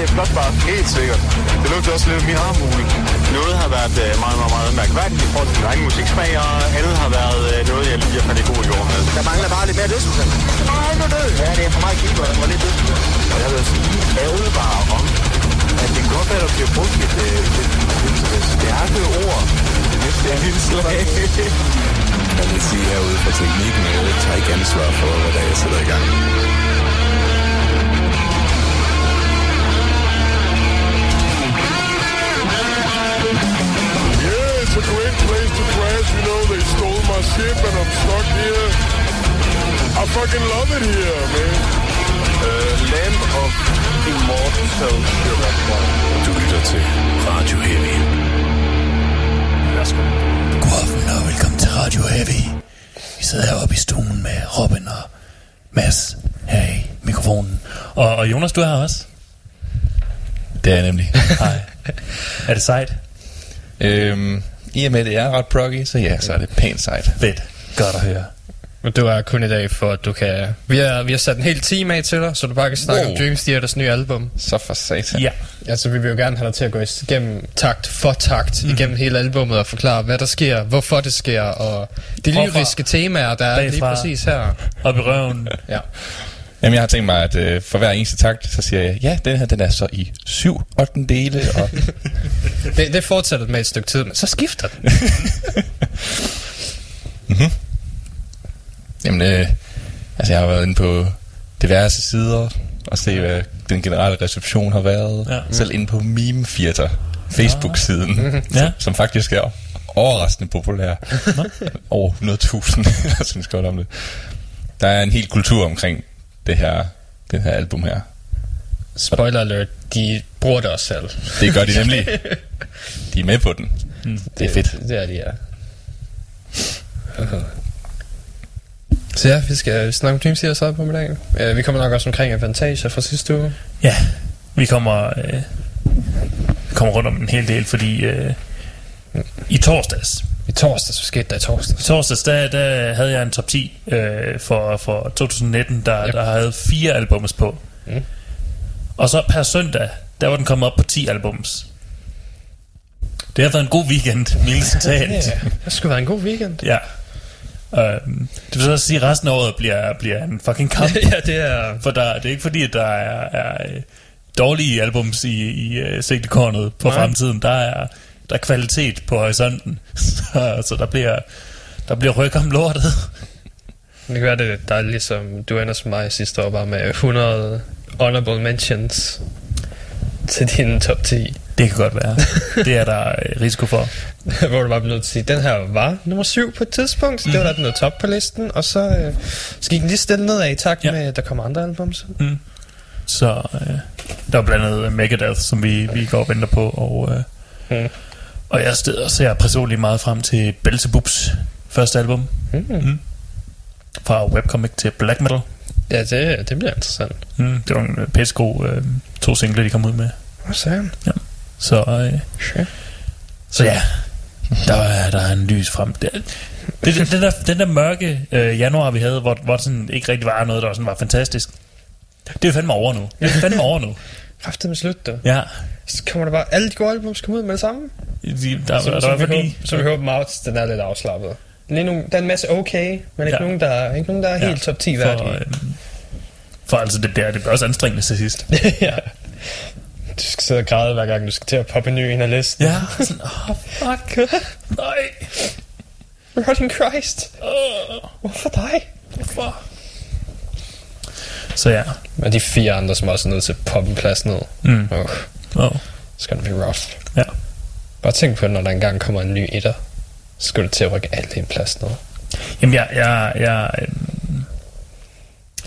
Det gamle blåtbar? Helt sikkert. Det lugter også lidt af min armhule. Noget har været øh, meget, meget, meget mærkværdigt i forhold til min egen musiksmag, og andet har været øh, noget, jeg lige har faldet i god jord med. Der mangler bare lidt mere dødsmusik. Nej, nu død. Ja, det er for meget keeper og lidt dødsmusik. Og jeg vil sige ærget bare om, at det godt være, at der bliver brugt et, øh, et, et, et stærke ord i det næste indslag. Jeg vil sige herude fra teknikken, at jeg tager ikke ansvar for, hvad der er, jeg sætter i gang. A great place to crash. You know, they stole my ship and I'm stuck here. I fucking love it here, man. Uh, Lamp of Immortal Sugar. Du lytter til Radio Heavy. Værsgo. God aften og velkommen til Radio Heavy. Vi sidder heroppe i stuen med Robin og Mads her i mikrofonen. Og, og Jonas, du er her også. Det er jeg nemlig. Hej. er det sejt? øhm, I og med, at det er ret proggy, så ja, så er det pænt sejt. Fedt. Godt at høre. Men du er kun i dag for, at du kan... Vi har, vi har sat en hel time af til dig, så du bare kan snakke Wow. om Dream Theaters nye album. Så for satan. Ja. Altså, vi vil jo gerne have dig til at gå igennem takt for takt, mm. igennem hele albummet og forklare, hvad der sker, hvorfor det sker, og de lyriske temaer, der er lige præcis her. Op i røven. Ja. Jamen, jeg har tænkt mig, at øh, for hver eneste takt, så siger jeg, ja, den her, den er så i syv 8 dele, og Det, det fortsætter med et stykke tid, men så skifter den. Jamen, øh, altså jeg har været inde på diverse sider og se, hvad den generelle reception har været. Ja. Selv inde på Meme Theater, Facebook-siden, Ja. som, som faktisk er overraskende populær. Over 100.000, jeg synes godt om det. Der er en hel kultur omkring det her, det her album her. Spoiler alert, de bruger det også selv. Det gør de nemlig. De er med på den. Det er fedt. Det er de, ja. Så ja, vi skal snakke om Dream Theaters album i dag. Uh, vi kommer nok også omkring Avantager fra sidste uge. Ja. Vi kommer, øh, kommer rundt om en hel del, fordi øh, i torsdags, I torsdags, så skete der i torsdags. I torsdags, der, der havde jeg en top 10 øh, for, for 2019, der, Yep. der havde fire albums på. Mm. Og så per søndag, der var den kommet op på 10 albums. Det har været en god weekend, mildt talt. Ja, det skulle være en god weekend. Ja. Øhm, det vil så også sige, at resten af året bliver, bliver en fucking kamp. ja, det er... For der, det er ikke fordi, at der er, er dårlige albums i, i uh, sigtekornet på Nej. fremtiden. Der er, der er kvalitet på horisonten. så, så der bliver, der bliver ryk om lortet. Det kan være, det der er ligesom du ender som mig sidste år, bare med 100 honorable mentions til din top 10. Det kan godt være. Det er der øh, risiko for. hvor du bare blev nødt til at sige, den her var nummer 7 på et tidspunkt. Det var da den nåede top på listen, og så, øh, så gik den lige stille nedad i takt Ja. med, at der kommer andre albums. Så øh, der er blandt andet Megadeth, som vi, vi går og venter på. Og, øh, Mm. Og jeg steder ser personligt meget frem til Belzebubs første album. Mm. Mm. Fra webcomic til black metal. Ja, det, det bliver interessant. Mm, det var en øh, pissegod øh, to singler, de kom ud med. Hvad sagde han? Så, øh, Sure. så ja, der er, der er en lys frem. Det, det, det, den, der, den der mørke øh, januar, vi havde, hvor, hvor sådan ikke rigtig var noget, der sådan var fantastisk. Det er fandme over nu. Det er fandme over nu. Kræftet med slut, du. Ja, Så kommer der bare, alle de gode albums kommer ud med det samme. de, der, Så, der, så, der, vi håber, så vi håber, den er lidt afslappet. Lige nogle, der er en masse okay, men ikke, Ja. nogen, der, ikke nogen, der er Ja. helt top 10 for, værdige. øh, for altså det bliver, det bliver også anstrengende til sidst. ja. Du skal sidde og græde, hver gang du skal til at poppe en ny en af listen. Ja, sådan, oh, fuck, nej, Running Christ. uh, Hvorfor dig? hvorfor? Så ja, Og de fire andre, som også er nødt til at poppe en plads ned. mm, Oh, oh, it's gonna be rough. ja. Bare tænk på, når der engang kommer en ny etter, så skal du til at rykke alt en plads ned. Jamen, jeg, jeg, jeg, øhm,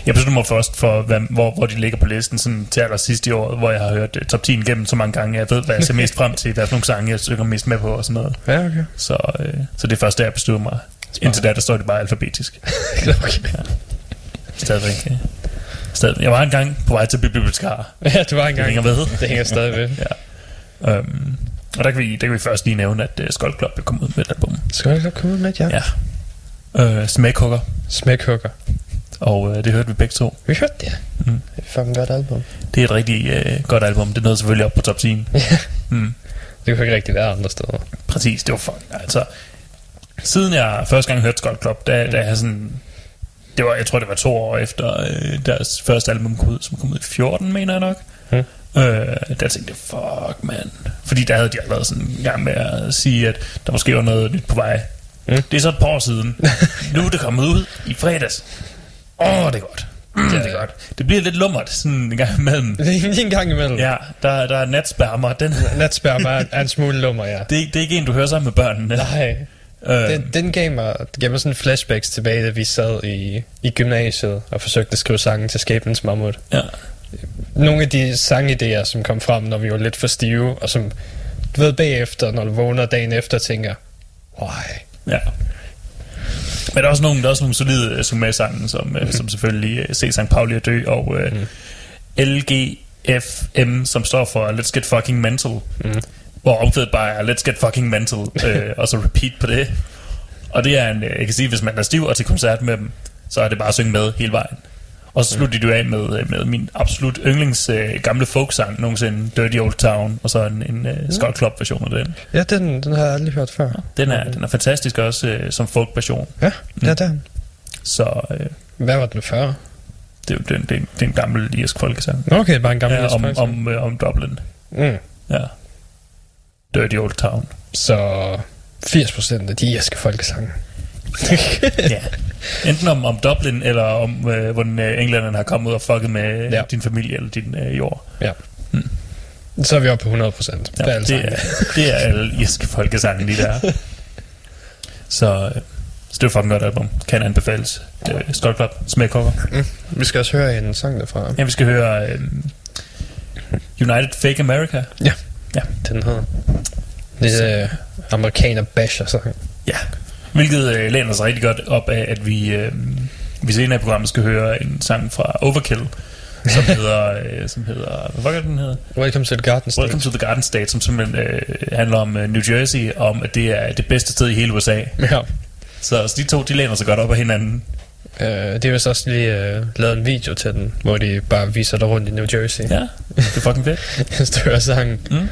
jeg beslutter mig først for, hvad, hvor, hvor de ligger på listen sådan til allersidst i år, hvor jeg har hørt uh, top 10 igennem så mange gange. Jeg ved, hvad jeg ser mest frem til, hvad for nogle sange, jeg synger mest med på og sådan noget. Ja, okay. Så, øh, så det er først der, jeg beslutter mig. Indtil da, der står det bare alfabetisk. okay. Stadigvæk. øh, Stadig. Jeg var engang på vej til bibliotekar. Ja, du var Det engang. hænger ved. Det hænger stadig ved. Um, og der kan, vi, der kan vi først lige nævne, at uh, Skull Club er kommet ud med et album. Jeg godt komme ud med det, ja? Ja. Uh, Smækhugger. Smækhugger. Og øh, det hørte vi begge to. Vi hørte det, ja. Mm. Det er et fucking godt album. Det er et rigtig øh, godt album. Det nåede selvfølgelig op på top 10. Mm. Det kunne ikke rigtig være andre steder. Præcis, det var fucking... Altså, siden jeg første gang hørte Skull Club, da, da jeg sådan... Det var, jeg tror, det var to år efter øh, deres første album kom ud, som kom ud i 14, mener jeg nok. Mm. Øh, der tænkte jeg, fuck, man. Fordi der havde de allerede sådan en gang med at sige, at der måske var noget nyt på vej. Mm. Det er så et par år siden. nu er det kommet ud i fredags. Åh, oh, det er godt. Mm, det er godt. Det bliver lidt lummert sådan en gang imellem. En gang imellem. Ja, der, der er natspermer. Den, Natsperma er, er en smule lummer, ja. det, det er ikke en, du hører sammen med børnene. Nej. Øh, Den, den gav mig, det gav mig sådan flashbacks tilbage, da vi sad i, i gymnasiet og forsøgte at skrive sange til Skæbens Mammut. ja. Nogle af de sangidéer, som kom frem, når vi var lidt for stive, og som, du ved, bagefter, når du vågner dagen efter, tænker, why? Ja. Men der er også nogle, der er også nogle solide øh, som med sangen, som, øh, som selvfølgelig øh, Se St. Pauli er dø, og øh, LGFM, som står for Let's Get Fucking Mental, mm. Hvor omkvædet bare er Let's Get Fucking Mental, øh, og så repeat på det. Og det er en, øh, jeg kan sige, hvis man er stiv og til koncert med dem, så er det bare at synge med hele vejen. Og så slutter de af med, øh, med min absolut yndlings øh, gamle folksang nogensinde, Dirty Old Town, og så en, en øh, Skull Club version af den. Ja, den, den har jeg aldrig hørt før. Den er, den er fantastisk også øh, som folk-version. Ja, ja, det er den. Så øh, Hvad var den før? det, er jo- det, det, det er en gammel irsk folkesang. Okay, bare en gammel Ja, om, om, om, øh, om Dublin. mm. Ja. Dirty Old Town. Så 80% af de irske folkesange. ja. Enten om, om Dublin, eller om, øh, hvordan øh, englænderne har kommet ud og fucket med Ja. ja. din familie eller din øh, jord. ja. Så er vi oppe på 100%. Ja, det er alle det, er, det er alle irske folkesange lige der. så, øh, så det er fucking godt album. Kan anbefales. Øh, Skull Club. Smækkover. Vi skal også høre en sang derfra. Ja, vi skal høre øh, United Fake America. Ja. Ja. Den hedder. Lidt øh, amerikaner basher sang. Ja, hvilket øh, læner sig rigtig godt op af, at vi, øh, vi senere i programmet skal høre en sang fra Overkill, som hedder, øh, som hedder hvad var den hedder? Welcome to the Garden State. Welcome to the Garden State, som simpelthen øh, handler om øh, New Jersey, om at det er det bedste sted i hele USA. Ja. Så, så de to, de læner sig godt op af hinanden. Øh, det er vist også lige øh, lavet en video til den, hvor de bare viser dig rundt i New Jersey. Ja, det er fucking fedt. Du hører sangen. Mm.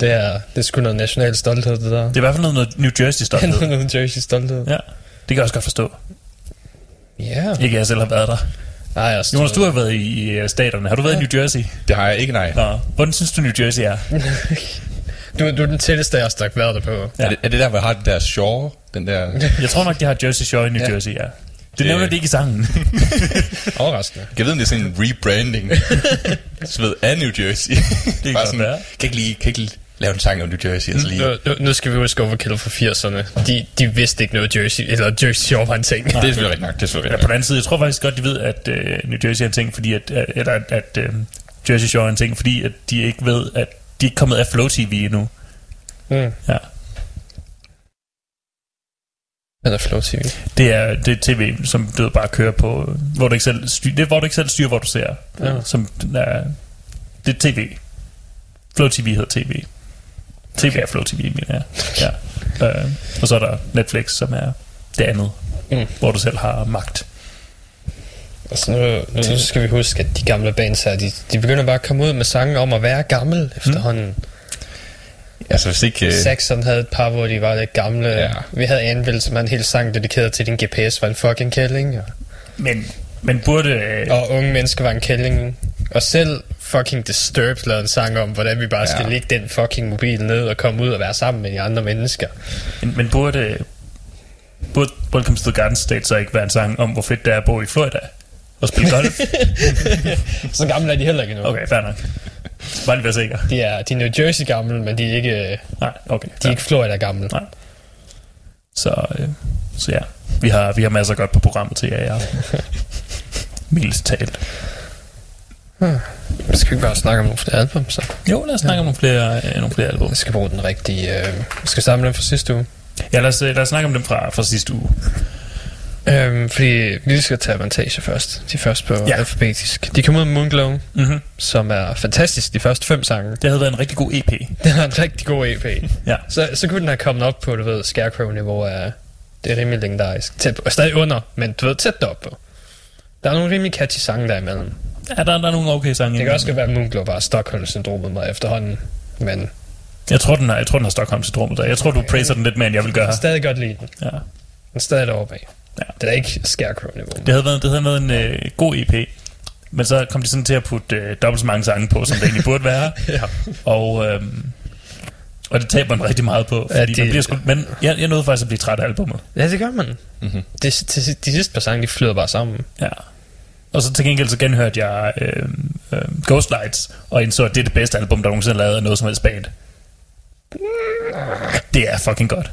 Det er, det er sgu noget national stolthed, det der. Det er i hvert fald noget, noget New Jersey Det er stolthed. noget New Jersey stolthed. Ja, det kan jeg også godt forstå. Ja. Ikke at jeg selv har været der. Nej, jeg Jonas, du har været i, i øh, staterne. Har du været i New Jersey? Det har jeg ikke, nej. Nå, hvordan synes du New Jersey er? du, du er den tætteste der har været der på. Ja. Er, det, er det der, hvor jeg har det der shore? Den der... Jeg tror nok, de har Jersey Shore i New Ja. Jersey, ja. Det nævner de ikke i sangen. Overraskende. Jeg ved, om det er sådan en rebranding. så ved af New Jersey. det kan godt sådan, være. kan ikke lige, kan ikke lige lave en sang om New Jersey, altså lige. Nu, nu, nu skal vi huske Overkill fra 80'erne. De, de vidste ikke noget Jersey, eller Jersey Shore var en ting. Det er selvfølgelig rigtigt nok, det er selvfølgelig Ja, rigtigt på den anden side, jeg tror faktisk godt, de ved, at uh, New Jersey er en ting, fordi at, at, at, at, at uh, Jersey Shore er en ting, fordi at de ikke ved, at de er ikke kommet af Flow TV endnu. Mm. Ja. Eller Flow TV. Det er det er tv, som du bare kører på, hvor du ikke selv styr, det er, hvor du ikke selv styrer, hvor du ser. Ja. Som er, det er tv. Flow TV hedder tv. TV okay. er Flow TV, mener jeg. Ja. Uh, og så er der Netflix, som er det andet, Mm. hvor du selv har magt. Altså nu, nu skal vi huske, at de gamle bands her, de, de begynder bare at komme ud med sange om at være gammel efterhånden. Mm. Altså, hvis ikke... øh, Saxon havde et par, hvor de var lidt gamle. Ja. Vi havde Anvil, som havde en hel sang dedikeret til, din GPS var en fucking kælling. Og, Men, men burde... Øh, og unge mennesker var en kælling. Og selv fucking Disturbed lavede en sang om, hvordan vi bare ja. skal lægge den fucking mobil ned og komme ud og være sammen med de andre mennesker. Men, men burde, burde Welcome to the Garden State så ikke være en sang om, hvor fedt det er at bo i Florida og spille golf? Så gamle er de heller ikke nu. Okay, fair nok. Lige være sikker. De er, de er New Jersey gamle, men de er ikke, Nej, okay. de er fair. ikke Florida gamle. Nej. Så, øh, så ja, vi har, vi har masser godt på programmet til jer. Ja. Mildest talt. Skal vi ikke bare snakke om nogle flere album, så? Jo, lad os snakke om nogle flere, øh, nogle flere album. Jeg skal bruge den rigtige... Øh, skal samle dem fra sidste uge. Ja, lad os, øh, lad os snakke om dem fra, fra sidste uge. Øhm, fordi vi skal tage montage først. De første på ja. Alfabetisk. De kom ud med Moonglow, Mm-hmm. som er fantastisk, de første fem sange. Det havde været en rigtig god EP. Det er en rigtig god EP. Ja. Så, så kunne den have kommet op på, du ved, Scarecrow-niveau af... Det er rimelig legendarisk. Tæt på, stadig under, men du ved, tæt op på. Der er nogle rimelig catchy sange der imellem. Ja, der, der er nogle okay sange. Det kan også godt være, at Moonglow bare Stockholm-syndromet mig efterhånden. Men Jeg tror, den har, jeg tror, den har Stockholm-syndromet der. Jeg tror, du praiser den lidt mere, end jeg vil gøre. jeg stadig godt lide den. Ja. Den er stadig derovre bag. Ja. Det er ikke Scarecrow-niveau. Det havde været, det havde været en øh, god EP. Men så kom de sådan til at putte øh, dobbelt så mange sange på, som det egentlig burde være. Ja. Og, øhm, og det taber man rigtig meget på. Fordi Ja, det- man bliver sgu, men jeg, jeg nåede faktisk at blive træt af albummet. Ja, det gør man. Mm-hmm. Det, de, de sidste par sange, de flyder bare sammen. Ja. Og så til gengæld så genhørte jeg øh, øh, Ghost Lights, og indså, at det er det bedste album, der nogensinde er lavet af noget som helst band. Det er fucking godt.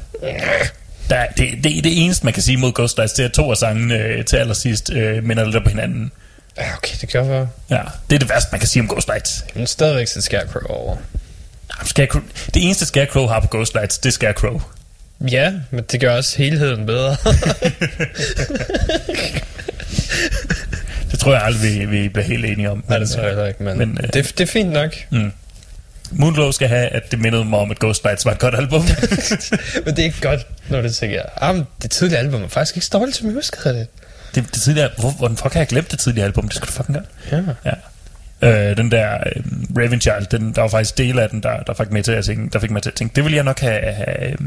Der er, det, det, det eneste, man kan sige mod Ghost Lights, det er to af sangene øh, til allersidst øh, minder lidt på hinanden. Ja, okay, det kan være. Ja, det er det værste, man kan sige om Ghost Lights. Men stadigvæk så Scarecrow over. Scarecrow, det eneste Scarecrow har på Ghost Lights, det er Scarecrow. Ja, men det gør også helheden bedre. Det tror jeg aldrig, vi, vi bliver helt enige om. Nej, det tror jeg heller ikke, men, Men, øh, det, det er fint nok. Moonglow skal have, at det mindede mig om, at Ghost Lights var et godt album. Men det er ikke godt, når det tænker jeg. Ah, det tidlige album er faktisk ikke så dårligt, som jeg husker det. det, det tidligere, hvor, hvordan fuck har jeg glemt det tidligere album? Det skulle du fucking gøre. Ja. Ja. Øh, den der øh, Raven Child, den, der var faktisk dele af den, der, der, fik, med til at tænke, der fik mig til at tænke, det ville jeg nok have, have, øh,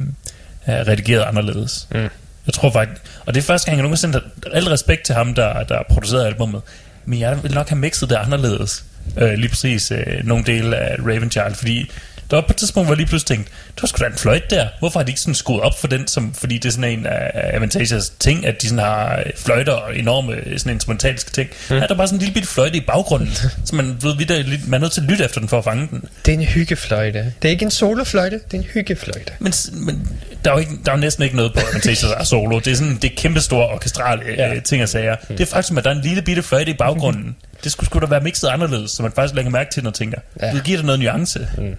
have redigeret anderledes. Mm. Jeg tror faktisk, og det er første gang, jeg nogensinde al respekt til ham, der, der producerede albumet, men jeg ville nok have mixet det anderledes. Øh, lige præcis øh, nogle dele af Raven Child, fordi der var på et tidspunkt, hvor jeg lige pludselig tænkte, du har sgu da en fløjte der. Hvorfor har de ikke sådan skruet op for den, som, fordi det er sådan en af Avantagers ting, at de sådan har øh, fløjter og enorme øh, sådan instrumentaliske ting. Mm. Her er der bare sådan en lille bitte fløjte i baggrunden, så man, ved, vi der, man er nødt til at lytte efter den for at fange den. Det er en hyggefløjte. Det er ikke en solofløjte, det er en hyggefløjte. Men, men der, er jo ikke, der er jo næsten ikke noget på Avantagers der er solo. Det er sådan det er kæmpe store orkestrale ja. Ja. ting og sager. Mm. Det er faktisk, at der er en lille bitte fløjte i baggrunden. Det skulle sgu da være mixet anderledes, så man faktisk lægger mærke til den og tænker, ja. Det giver det noget nuance. Mm.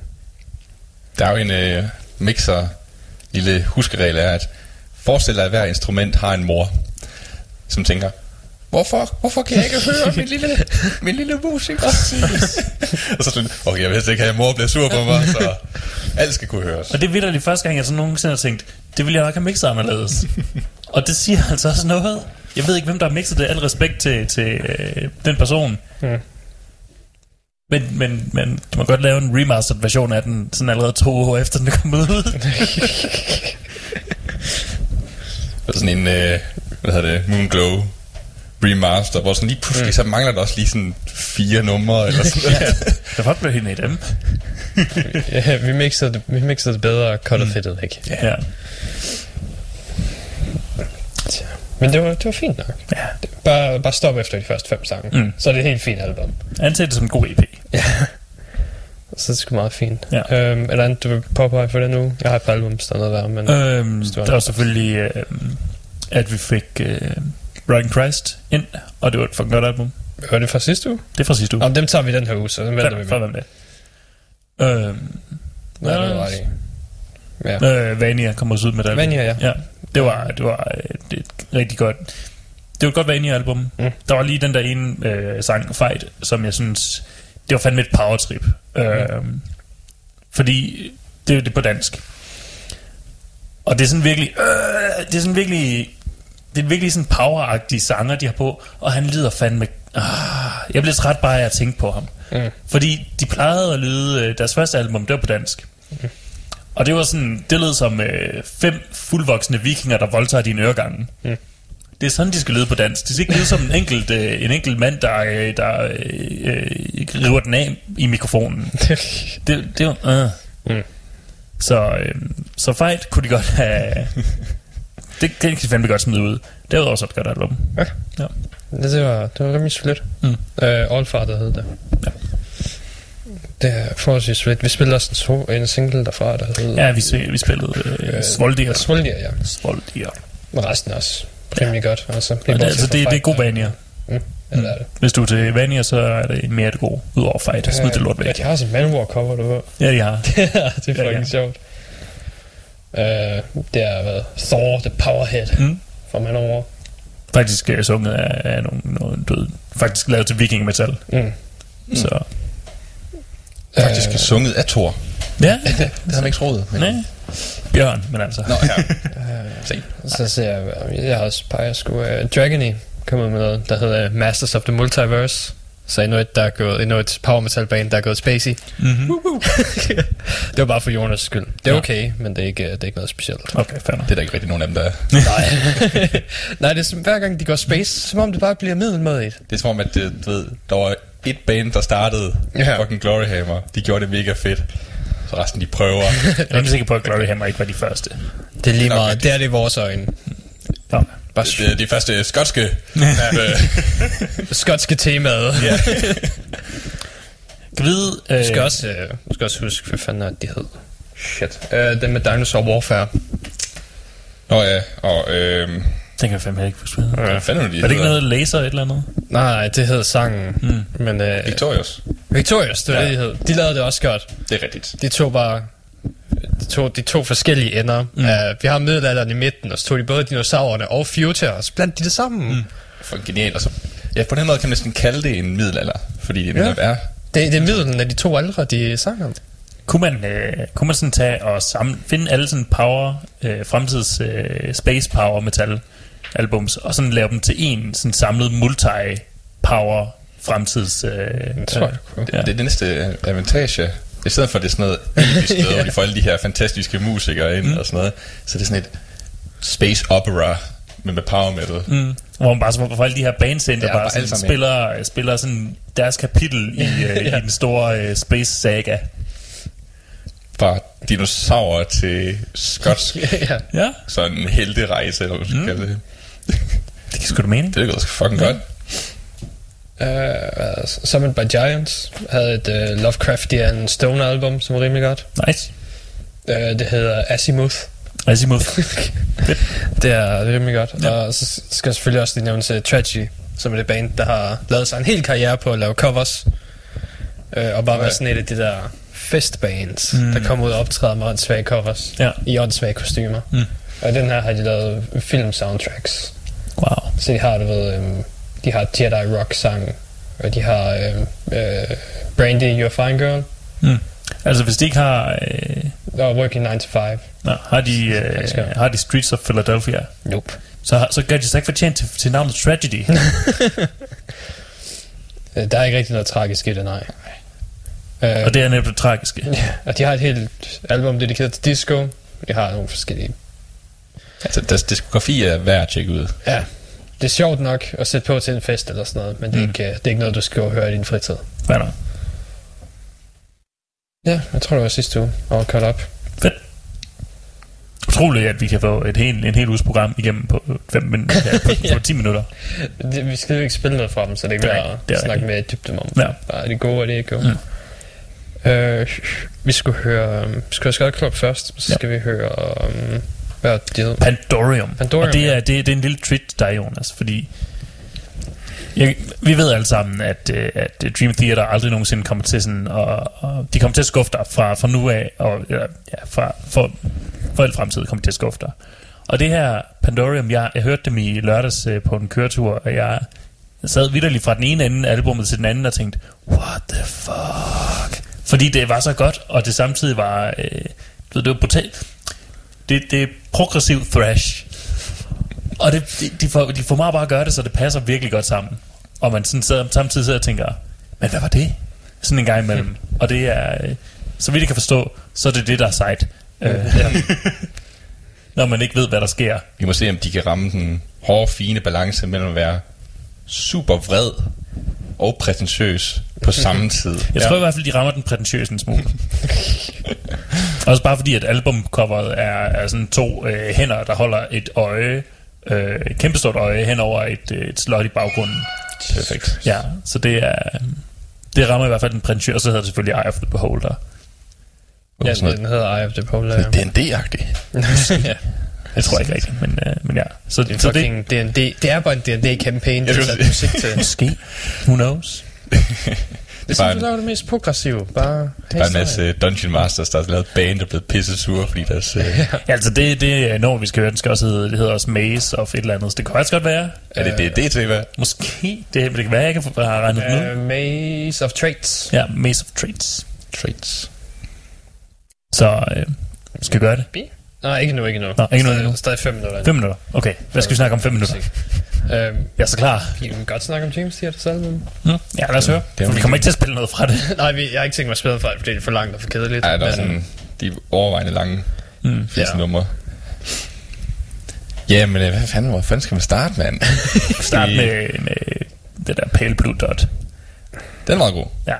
Der er jo en øh, mixer lille huskeregel er, at forestil dig, at hver instrument har en mor, som tænker, hvorfor, hvorfor kan jeg ikke høre min lille, min lille musiker? og så sådan, okay, jeg vidste ikke, at mor bliver sur på mig, så alt skal kunne høres. Og det er vitterligt første gang, jeg sådan nogensinde har tænkt, det ville jeg nok have mixet anderledes. og det siger altså også noget. Jeg ved ikke, hvem der har mixet det. Al respekt til, til øh, den person. Mm. Men, men, men du må godt lave en remastered version af den, sådan allerede to år efter den er kommet ud. Og sådan en, øh, hvad hedder det, Moonglow remaster, hvor sådan lige pludselig, mm. så mangler der også lige sådan fire numre, eller sådan noget. der var blevet hende i dem. Ja, vi mixede det, vi mixede det bedre og cuttet mm. fedtet væk. Ja. Tja. Men det var, det var fint nok. ja. Bare, bare stop efter de første fem sange. Mm. Så er det et helt fint album. Anse det som en god EP. Så er det sgu meget fint. Ja. Øhm, er der andet, du vil påpege for det nu? Jeg har et par album, der er noget værd, men... Øh. Øhm, der var selvfølgelig, øh, at vi fik øh, Rockin' Christ ind, og det var et fucking godt album. Var det fra sidste uge? Det er fra sidste uge. Om dem tager vi den her uge, så den venter vi med. før med. Øhm, Nej, det var ret i. Ja. Øh, Vania kommer også ud med det. Vania, ja. ja. Det var, det var øh, det er et rigtig godt... Det var et godt Vania-album. Mm. Der var lige den der ene øh, sang, Fight, som jeg synes... Det var fandme et powertrip. Mm. Øh, fordi det, det er på dansk. Og det er sådan virkelig... Øh, det er sådan virkelig... Det er virkelig sådan poweragtige sanger, de har på, og han lyder fandme... Ah, jeg blev træt bare af at tænke på ham. Mm. Fordi de plejede at lyde... øh, Deres første album, det var på dansk. Og det var sådan, det lød som øh, fem fuldvoksne vikinger, der voldtager dine øregange. Mm. Det er sådan, de skal lyde på dansk. De skal ikke lyde som en enkelt, øh, en enkelt mand, der, øh, der øh, øh, river den af i mikrofonen. Det, det var... Øh. Mm. Så, øh, så fight kunne de godt have... det, det kan de fandme godt smide ud. Det var også et godt album. Ja. Ja. Det, det var, det var rimelig solidt. Mm. Øh, Allfar, der hed det. Ja. Det er forholdsvis solidt. Vi spillede også en, so, en single derfra, der hed... Ja, vi, vi spillede øh, Svoldier. Svoldier, ja. Svoldier. Men resten er også rimelig godt. Altså, det, altså, det, det er god Vania. Mm. Ja, det er det. Hvis du er til Vania, så er det mere det gode. Udover fight. Smid det lort Ja, væk. de har sådan en Manowar cover, du ved. Ja, de har. det er fucking Ja, ja, ja. ja. sjovt. Uh, det er været Thor, the Powerhead Mm. fra Manowar. Faktisk uh, sunget af, af nogle, nogle døde. Faktisk lavet til viking metal. Mm. Mm. Så Faktisk Øh, sunget af Thor. ja, Det har man ikke troet. Men... nej. Bjørn, men altså. Nå, ja. Se. Så ser jeg, jeg har også peget sgu uh, Dragony kommet med noget, der hedder Masters of the Multiverse. Så endnu et, der er gået, endnu et power metal band, der er gået spacey. Mm-hmm. det var bare for Jonas skyld. Det er Ja. okay, men det er ikke, det er ikke noget specielt. Okay, fair nok. Det er der ikke rigtig nogen af dem, der er. Nej. Nej, det er som, hver gang de går space, som om det bare bliver middelmådigt. Det er som om, at det, du ved, der var et band, der startede Ja. ja. fucking Gloryhammer. De gjorde det mega fedt. Så resten de prøver. Jeg er ikke sikker på, at Glory Hammer ikke var de første. Det er lige meget. Det er det i vores øjne. Nå. Bare det er de første skotske. øh, skotske temaet. ja. Kan vide, øh, skal også, øh, skal også huske, hvad fanden er det, de hed. Shit. Uh, den med Dinosaur Warfare. Nå ja, og øh, Den kan jeg fandme ikke huske. hvad hedder. hvad fanden er det, de Er det ikke noget laser et eller andet? Nej, det hed sangen. Mm. Men, uh, Victorious. Victorious, det var Ja. det, de hed. De lavede det også godt. Det er rigtigt. De tog bare to, de to forskellige ender. Mm. Uh, vi har middelalderen i midten, og så tog de både dinosaurerne og Future, og så blandt de det sammen. Mm. For genialt. Og så, ja, på den måde kan man næsten kalde det en middelalder. Fordi det Ja. netop er. Det, det er middelen af de to aldre, de sang om. Kunne man, øh, kunne man sådan tage og samle, finde alle sådan power, øh, fremtids øh, space power metal albums, og sådan lave dem til en sådan samlet multi-power fremtids... Øh, Det tror jeg, du kunne. Det, ja. det er det næste avantage. I stedet for, det er sådan noget episk sted, hvor de får alle de her fantastiske musikere ind mm. og sådan noget, så er det sådan et space opera med, med power metal. Mm. Hvor man bare så får alle de her bands ind, der Ja, bare bare sådan alle sammen spiller, spiller sådan deres kapitel i, øh, Ja. i den store øh, space saga. Fra dinosaurer til skotsk ja. Ja, sådan en helterejse, eller hvad man skal mm. kalde det. det kan sgu da mening. Det lyder fucking godt. Uh, Summoned by Giants havde et uh, Lovecraftian Stone album, som var rimelig godt. Nice. Uh, det hedder Azimuth. Azimuth. Det er rimelig godt. Ja. Og så skal jeg selvfølgelig også lige nævne til Tragedy, som er det band, der har lavet sig en hel karriere på at lave covers. Uh, og bare være Ja. sådan et af de der festbands, Mm. der kommer ud og optræder med åndssvage covers. Ja. I åndssvage kostymer. Mm. Og den her har de lavet film soundtracks. Wow. Så de har, du ved, øhm, de har Jedi Rock sang, og de har øhm, øh, Brandy, You're Fine Girl, Mm. Altså hvis de ikke har... Øh, og Working 9 to 5. nå, har, de, øh, har de Streets of Philadelphia, Nope. så, så gør de sig ikke fortjent til, til navnet Tragedy. Øh, Der er ikke rigtig noget tragisk i det, nej. Øh, og det er netop det tragiske. Ja, og de har et helt album dedikeret til disco. De har nogle forskellige... Altså, deres diskografi er værd at tjekke ud. Ja, det er sjovt nok at sætte på til en fest eller sådan noget, men det er, Mm. ikke, øh, det er ikke noget, du skal høre i din fritid. Hvad nok? Ja, jeg tror, det var sidste uge, og cut up. Fedt. Utroligt, at vi kan få et helt, en hel uges program igennem på, 5 min, ja, på, Ja. på 10 minutter. Det, vi skal jo ikke spille noget fra dem, så det er ikke værd at snakke mere dybden om. Ja. Bare er det gode, og det ikke gode. Mm. Øh, vi skulle høre... Um, vi skulle høre Club først, så Ja. skal vi høre... Um, hvad er det? Pandorium. Pandorium, og det er, ja. det, det er en lille til dig, Jonas, fordi jeg, vi ved alle sammen, at, øh, at Dream Theater aldrig nogensinde kommer til sådan, og, og de kommer til at skuffe dig fra, fra nu af, og ja, fra, for, for al fremtid kommer de til at skuffe dig. Og det her Pandorium, jeg, jeg hørte dem i lørdags øh, på en køretur, og jeg sad vidderligt fra den ene ende af albumet til den anden og tænkte, what the fuck? Fordi det var så godt, og det samtidig var, øh, det var brutalt. Det, det er progressiv thrash. Og det, de, de, får, de får meget bare at gøre det, så det passer virkelig godt sammen. Og man sådan sidder, samtidig sidder og tænker, men hvad var det? Sådan en gang imellem. Og det er, øh, så vidt jeg kan forstå, så er det det, der er sejt. Øh, Ja. når man ikke ved, hvad der sker. Vi må se, om de kan ramme den hårde, fine balance mellem at være super vred og prætentiøs på samme tid. Jeg tror i hvert fald, de rammer den prætentiøse en smule. Også bare fordi, at albumcoveret er, er sådan to øh, hænder, der holder et øje, øh, et kæmpestort øje hen over et, øh, et slot i baggrunden. Perfekt. Ja, så det er... Det rammer i hvert fald den prætentiøse, og så hedder det selvfølgelig Eye of the Beholder. ja, sådan den hedder Eye of the Polar. noget D&D-agtigt. ja. Jeg tror ikke rigtigt, men, øh, men ja. Så, Det er så det, D&D. Det er bare en D&D-campaign, Jeg det er sat musik til. måske. Who knows? Det er bare sådan, en- du laver det mest progressive. Bare, Der er en masse Dungeon Masters, der har lavet band, der er blevet pisse sure, fordi deres... Øh, Ja, altså det, det er når vi skal høre, den skal også hedde, det hedder også Maze of et eller andet. Så det kan faktisk godt være. er det D&D til, hvad? Måske. Det, det kan være, jeg kan få- har regnet. Uh, Maze of Traits. Ja, Maze of Traits. Traits. Så øh, skal vi gøre det? Nej, ikke nu, ikke nu. Nå, ikke nu, Stadig- ikke nu. Stadig fem minutter. 5 minutter. Okay, hvad skal vi snakke om 5 minutter? Øhm, Jeg er så klar. vi kan godt snakke om James Theaters album. Mm. Ja, lad os høre. Det er For vi kommer ikke til at spille noget fra det. Nej, vi, jeg har ikke tænkt mig at spille for det, fordi det er for langt og for kedeligt. Ja, der er men- sådan de overvejende lange Mm. Ja. numre. Ja, men øh, hvad fanden, hvor fanden skal man starte, mand? Start Det- med, med det der Pale Blue Dot. Den er meget god. Ja.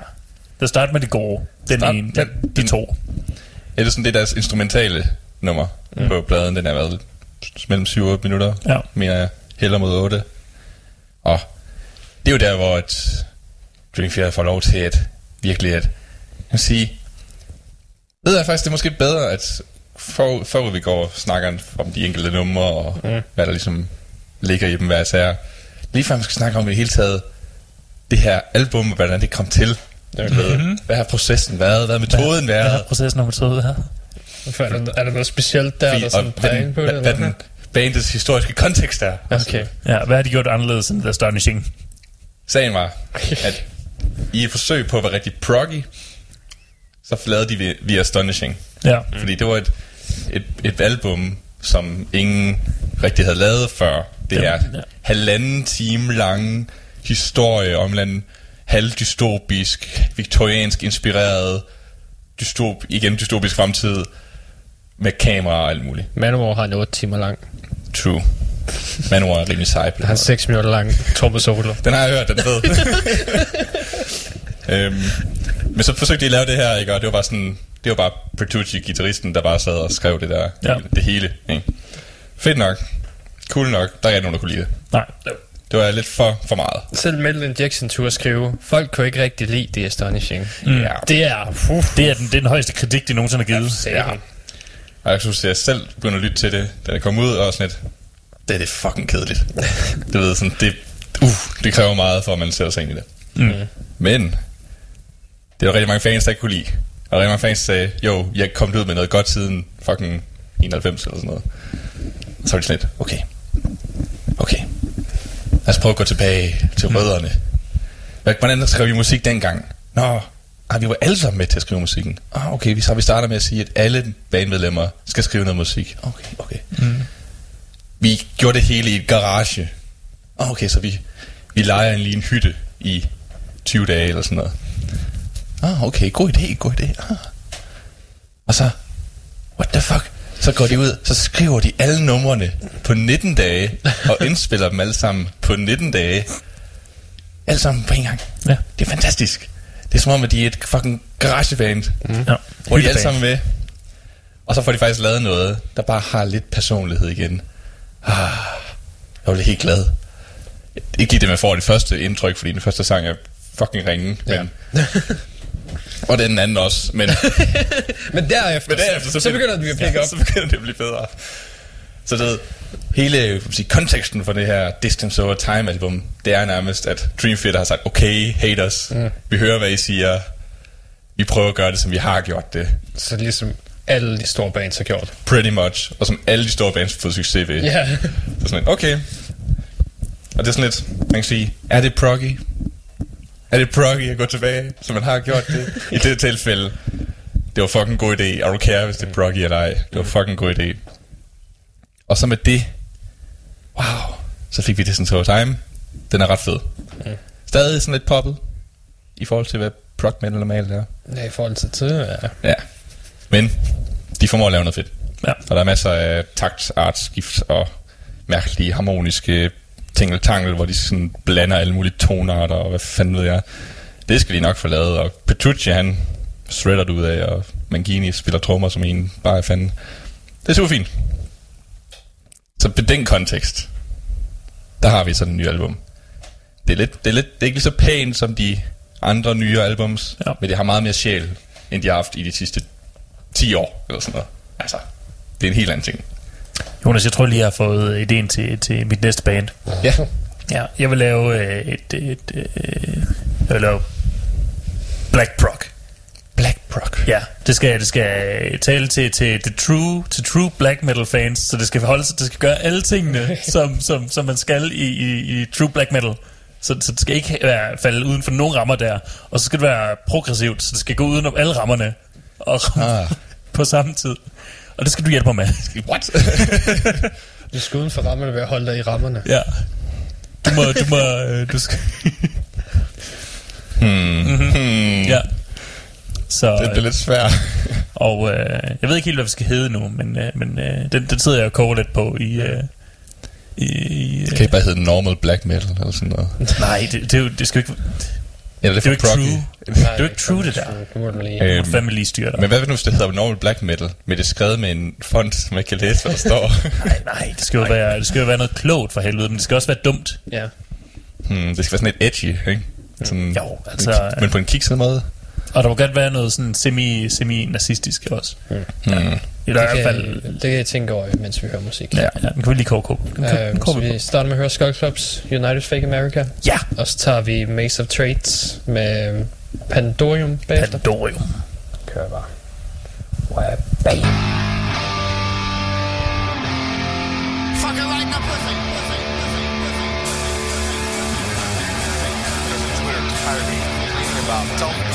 Det start med det gode. Den Start- ene, den- den, de to. Ja, det er sådan det er deres instrumentale nummer mm. på pladen. Den er været mellem 7 og 8 minutter, Ja. mener jeg. Heller mod 8. Og det er jo der, hvor et Dream Theater får lov til at virkelig at, kan sige, ved jeg faktisk, det er måske bedre, at for, før vi går og snakker om de enkelte numre, og mm. hvad der ligesom ligger i dem hver sær, lige før man skal snakke om det hele taget, det her album, og hvordan det kom til. Mm-hmm. Hvad har processen været? Hvad har metoden Hvad været? har processen om metode her? Hvorfor Er der, er der noget specielt der, Fordi- der sådan peger den, på det? hvad, den bandets historiske kontekst er. Okay. Ja, hvad har de gjort anderledes end The Astonishing? Sagen var, at i et forsøg på at være rigtig proggy, så lavede de vi, vi Astonishing. Ja. Fordi det var et, et, et album, som ingen rigtig havde lavet før. Det er ja. halvanden time lange historie om en halvdystopisk, viktoriansk inspireret, dystop, igen dystopisk fremtid, med kamera og alt muligt. Manowar har en 8 timer lang. True. Manowar er rimelig sej. Han har måde. 6 minutter lang tromme solo. Den har jeg hørt, den fed. øhm, men så forsøgte de at lave det her, ikke? og det var bare sådan, det var bare Bertucci, gitarristen, der bare sad og skrev det der, Ja. det hele. Ikke? Fedt nok. Cool nok. Der er ikke nogen, der kunne lide det. Nej. Det var lidt for, for meget. Selv Metal Injection turde skrive, folk kunne ikke rigtig lide The Astonishing. Mm. Ja. Det er... Uh, Det er den, det er den højeste kritik, de nogensinde har givet. ja. Og jeg synes, at jeg selv begyndte at lytte til det, da det kom ud, og sådan lidt, det er det fucking kedeligt. du ved, sådan, det, uh, det kræver meget, for at man sætter sig ind i det. Mm. Men, det er der rigtig mange fans, der ikke kunne lide. Og rigtig mange fans sagde, jo, jeg er kommet ud med noget godt siden fucking 91 eller sådan noget. Så var det sådan lidt, okay, okay, lad os prøve at gå tilbage til rødderne. Hvad- Hvordan skrev vi musik dengang? Nå, ah, vi var alle sammen med til at skrive musikken. Ah, okay, vi, så vi starter med at sige, at alle bandmedlemmer skal skrive noget musik. Okay, okay. Mm. Vi gjorde det hele i et garage. Ah, okay, så vi, vi leger en lige en hytte i 20 dage eller sådan noget. Ah, okay, god idé, god idé. Ah. Og så, what the fuck? Så går de ud, så skriver de alle numrene på 19 dage, og indspiller dem alle sammen på 19 dage. Alle sammen på en gang. Ja. Det er fantastisk. Det er som om, at de er et fucking garageband, mm. ja. hvor de er alle sammen med. Og så får de faktisk lavet noget, der bare har lidt personlighed igen. Ah, jeg blev helt glad. Ikke lige det, man får det første indtryk, fordi den første sang er fucking ringe. Men, og den anden også. Men, Men derefter, men derefter, så, så begynder det at pick ja. Så begynder det at blive bedre. Så det hele sige, konteksten for det her Distance Over Time album, det er nærmest, at Dream Theater har sagt, okay, haters, mm. vi hører, hvad I siger, vi prøver at gøre det, som vi har gjort det. Så ligesom alle de store bands har gjort. Pretty much. Og som alle de store bands har fået succes ved. Ja. Så sådan lidt, okay. Og det er sådan lidt, man kan sige, er det proggy? Er det proggy at gå tilbage, som man har gjort det? I det tilfælde, det var fucking god idé. I don't care, hvis det er proggy eller ej. Det var fucking god idé. Og så med det, wow, så fik vi det sådan to time. Den er ret fed. Stadig sådan lidt poppet, i forhold til, hvad prog metal normalt er. Ja, i forhold til tid, ja. Ja. Men de formår at lave noget fedt. Ja. Og der er masser af takt, artskift og mærkelige harmoniske tingeltangel, hvor de sådan blander alle mulige tonarter og hvad fanden ved jeg. Det skal de nok få lavet. Og Petrucci, han shredder det ud af, og Mangini spiller trommer som en bare er fanden. Det er super fint. Så på den kontekst, der har vi sådan en ny album. Det er, lidt, det, er lidt, det er ikke lige så pænt som de andre nye albums, Ja. men det har meget mere sjæl, end de har haft i de sidste 10 år, eller sådan noget. Altså, det er en helt anden ting. Jonas, jeg tror lige, jeg har fået ideen til, til mit næste band. Ja. Ja, jeg vil lave øh, et, et, øh, jeg vil lave Black Prog. Prog. Ja, det skal, det skal tale til, til, til, true, til true black metal fans, så det skal forholde sig, det skal gøre alle tingene, som, som, som man skal i, i, i true black metal. Så, så det skal ikke være, falde uden for nogen rammer der. Og så skal det være progressivt, så det skal gå udenom alle rammerne og Ah. på samme tid. Og det skal du hjælpe mig med. What? Du skal uden for rammerne ved at holde dig i rammerne. Ja. Du må, du må, øh, du skal... hmm. Ja. Så, Det bliver lidt svært. og øh, jeg ved ikke helt, hvad vi skal hedde nu, men, øh, men øh, den, den sidder jeg og koger lidt på i... Øh, i, Det kan ikke bare hedde normal black metal eller sådan noget. nej, det, det, er jo, det skal ikke... Eller det Det er er for jo ikke proggy. true. Det er jo ikke true, det der. Det må du lige. Øh, Øh, fandme lige styre dig. Men hvad nu, hvis det hedder normal black metal, med det skrevet med en font, som man kan læse, hvad der står? Nej, nej, det skal, jo være, det skal jo være noget klogt for helvede, men det skal også være dumt. Ja. hmm, det skal være sådan lidt edgy, ikke? Sådan, Jo, altså- Men på en kikset måde. Og der må godt være noget sådan semi, semi-nazistisk også. Hmm. I Det hvert kan, fald... det kan jeg tænke over, mens vi hører musik. Ja, ja, den kan vi lige koge på. Øh, den så vi starter med at høre Skull Clubs United Fake America. Ja, Og så tager vi Maze of Trades med Pandorium bagefter. Pandorium. Kører bare. Wow, bang. Fucking in the pussy. About self-inflicted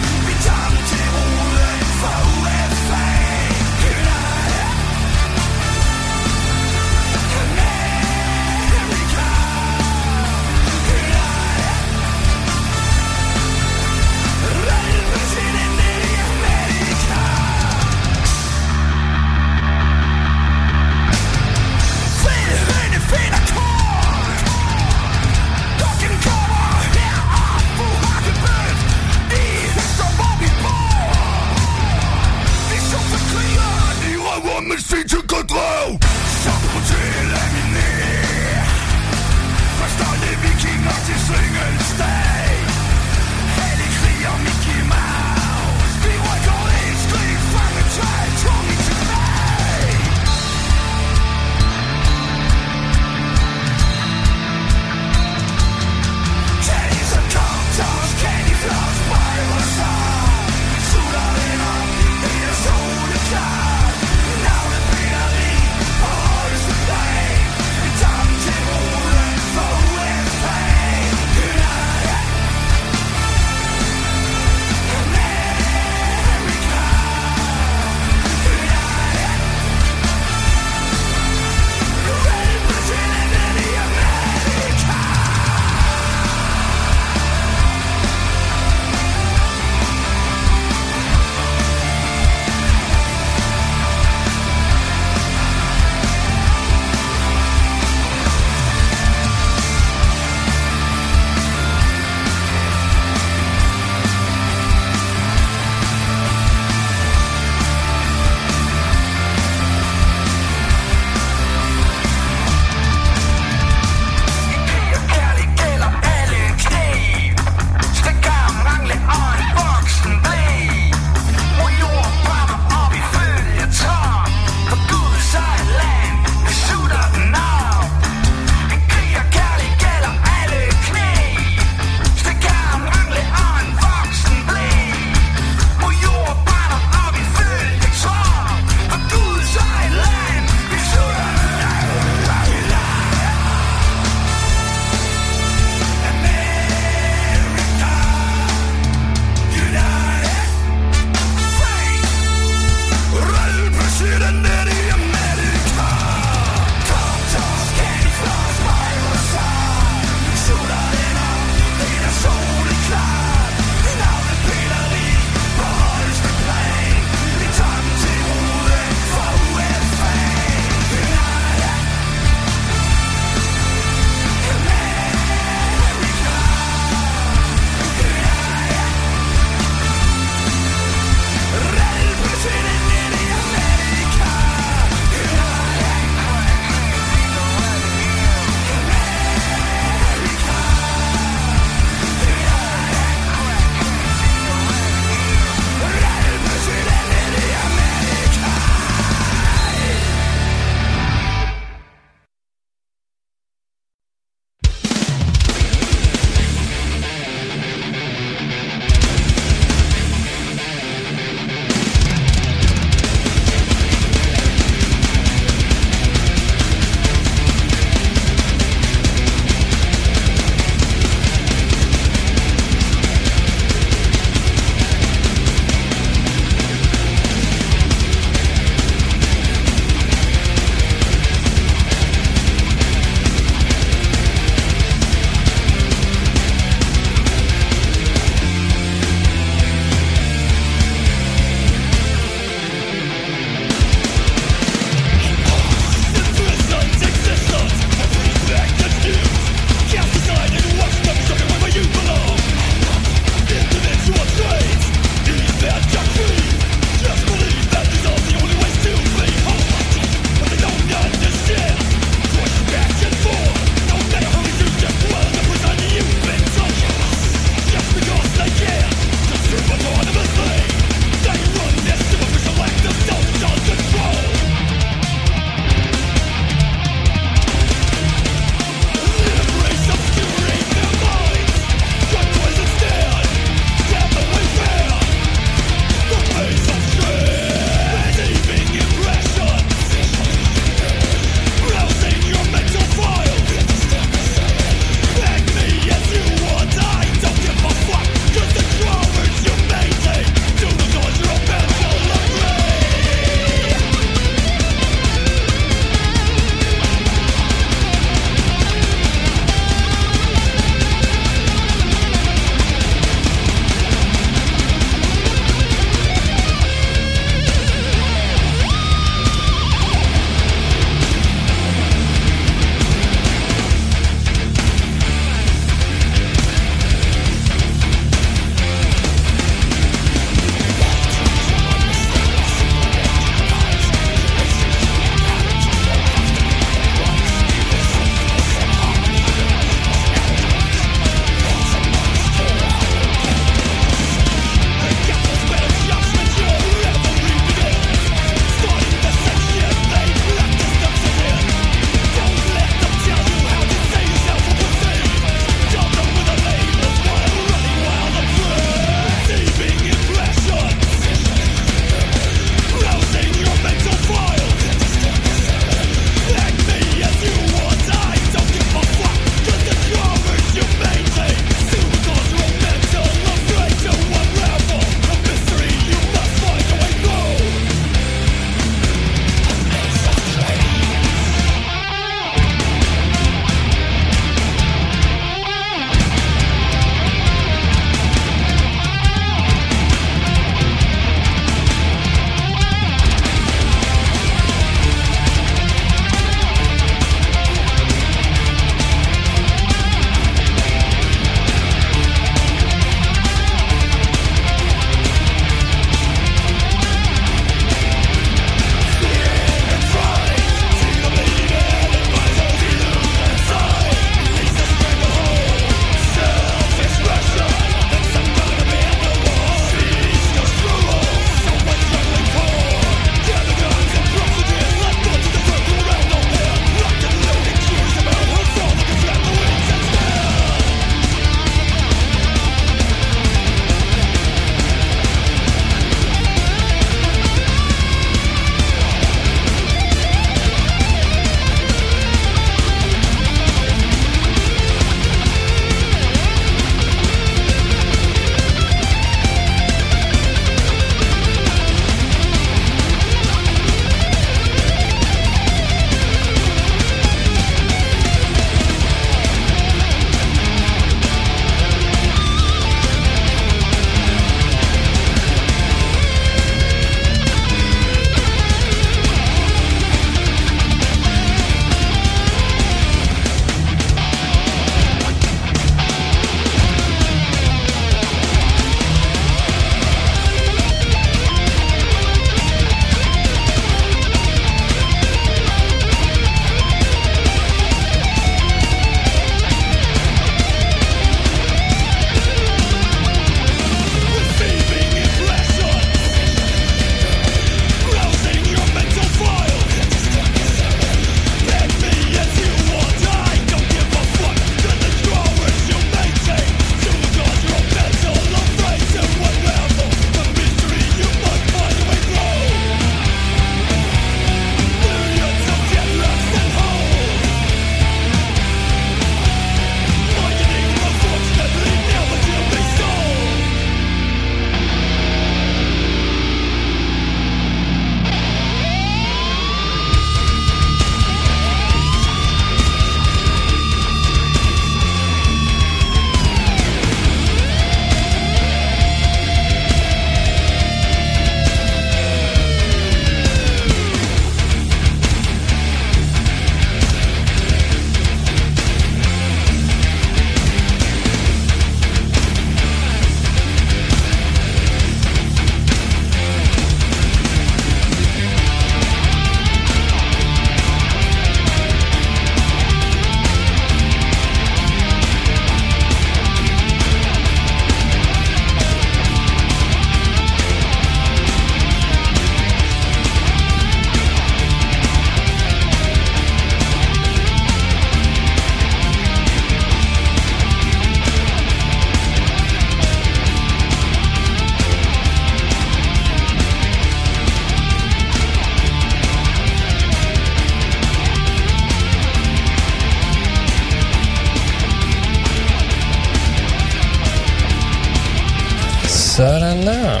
Sådan der.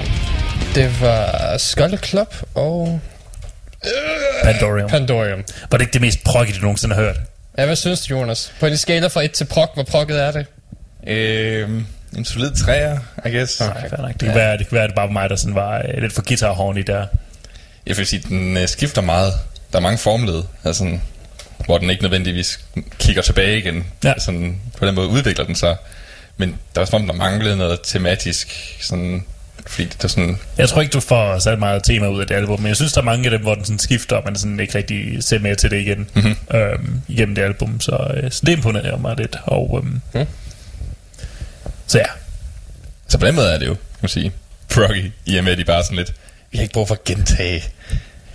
Det var Skull Club og Pandorium. Pandorium. Var det ikke det mest proggy, du nogensinde har hørt? Ja, hvad synes du, Jonas? På en skala fra 1 til prog, hvor progget er det? Øh, en solid træer, I guess. Okay, nok. det, kan være, det kan være, at det bare var mig, der sådan var øh, lidt for guitar i der. Jeg vil sige, den øh, skifter meget. Der er mange formled, altså, sådan, hvor den ikke nødvendigvis kigger tilbage igen. Ja. Sådan, på den måde udvikler den sig. Men der er som om, der manglede noget tematisk, sådan, fordi det er sådan, Jeg tror ikke, du får sat meget tema ud af det album, men jeg synes, der er mange af dem, hvor den sådan skifter, og man sådan ikke rigtig ser mere til det igen mm-hmm. øhm, igennem det album. Så, øh, så det imponerer mig lidt. Og, øhm, Mm. Så ja, så på den måde er det jo, kan man sige, proggy, i og med, at de bare sådan lidt, vi har ikke brug for at gentage.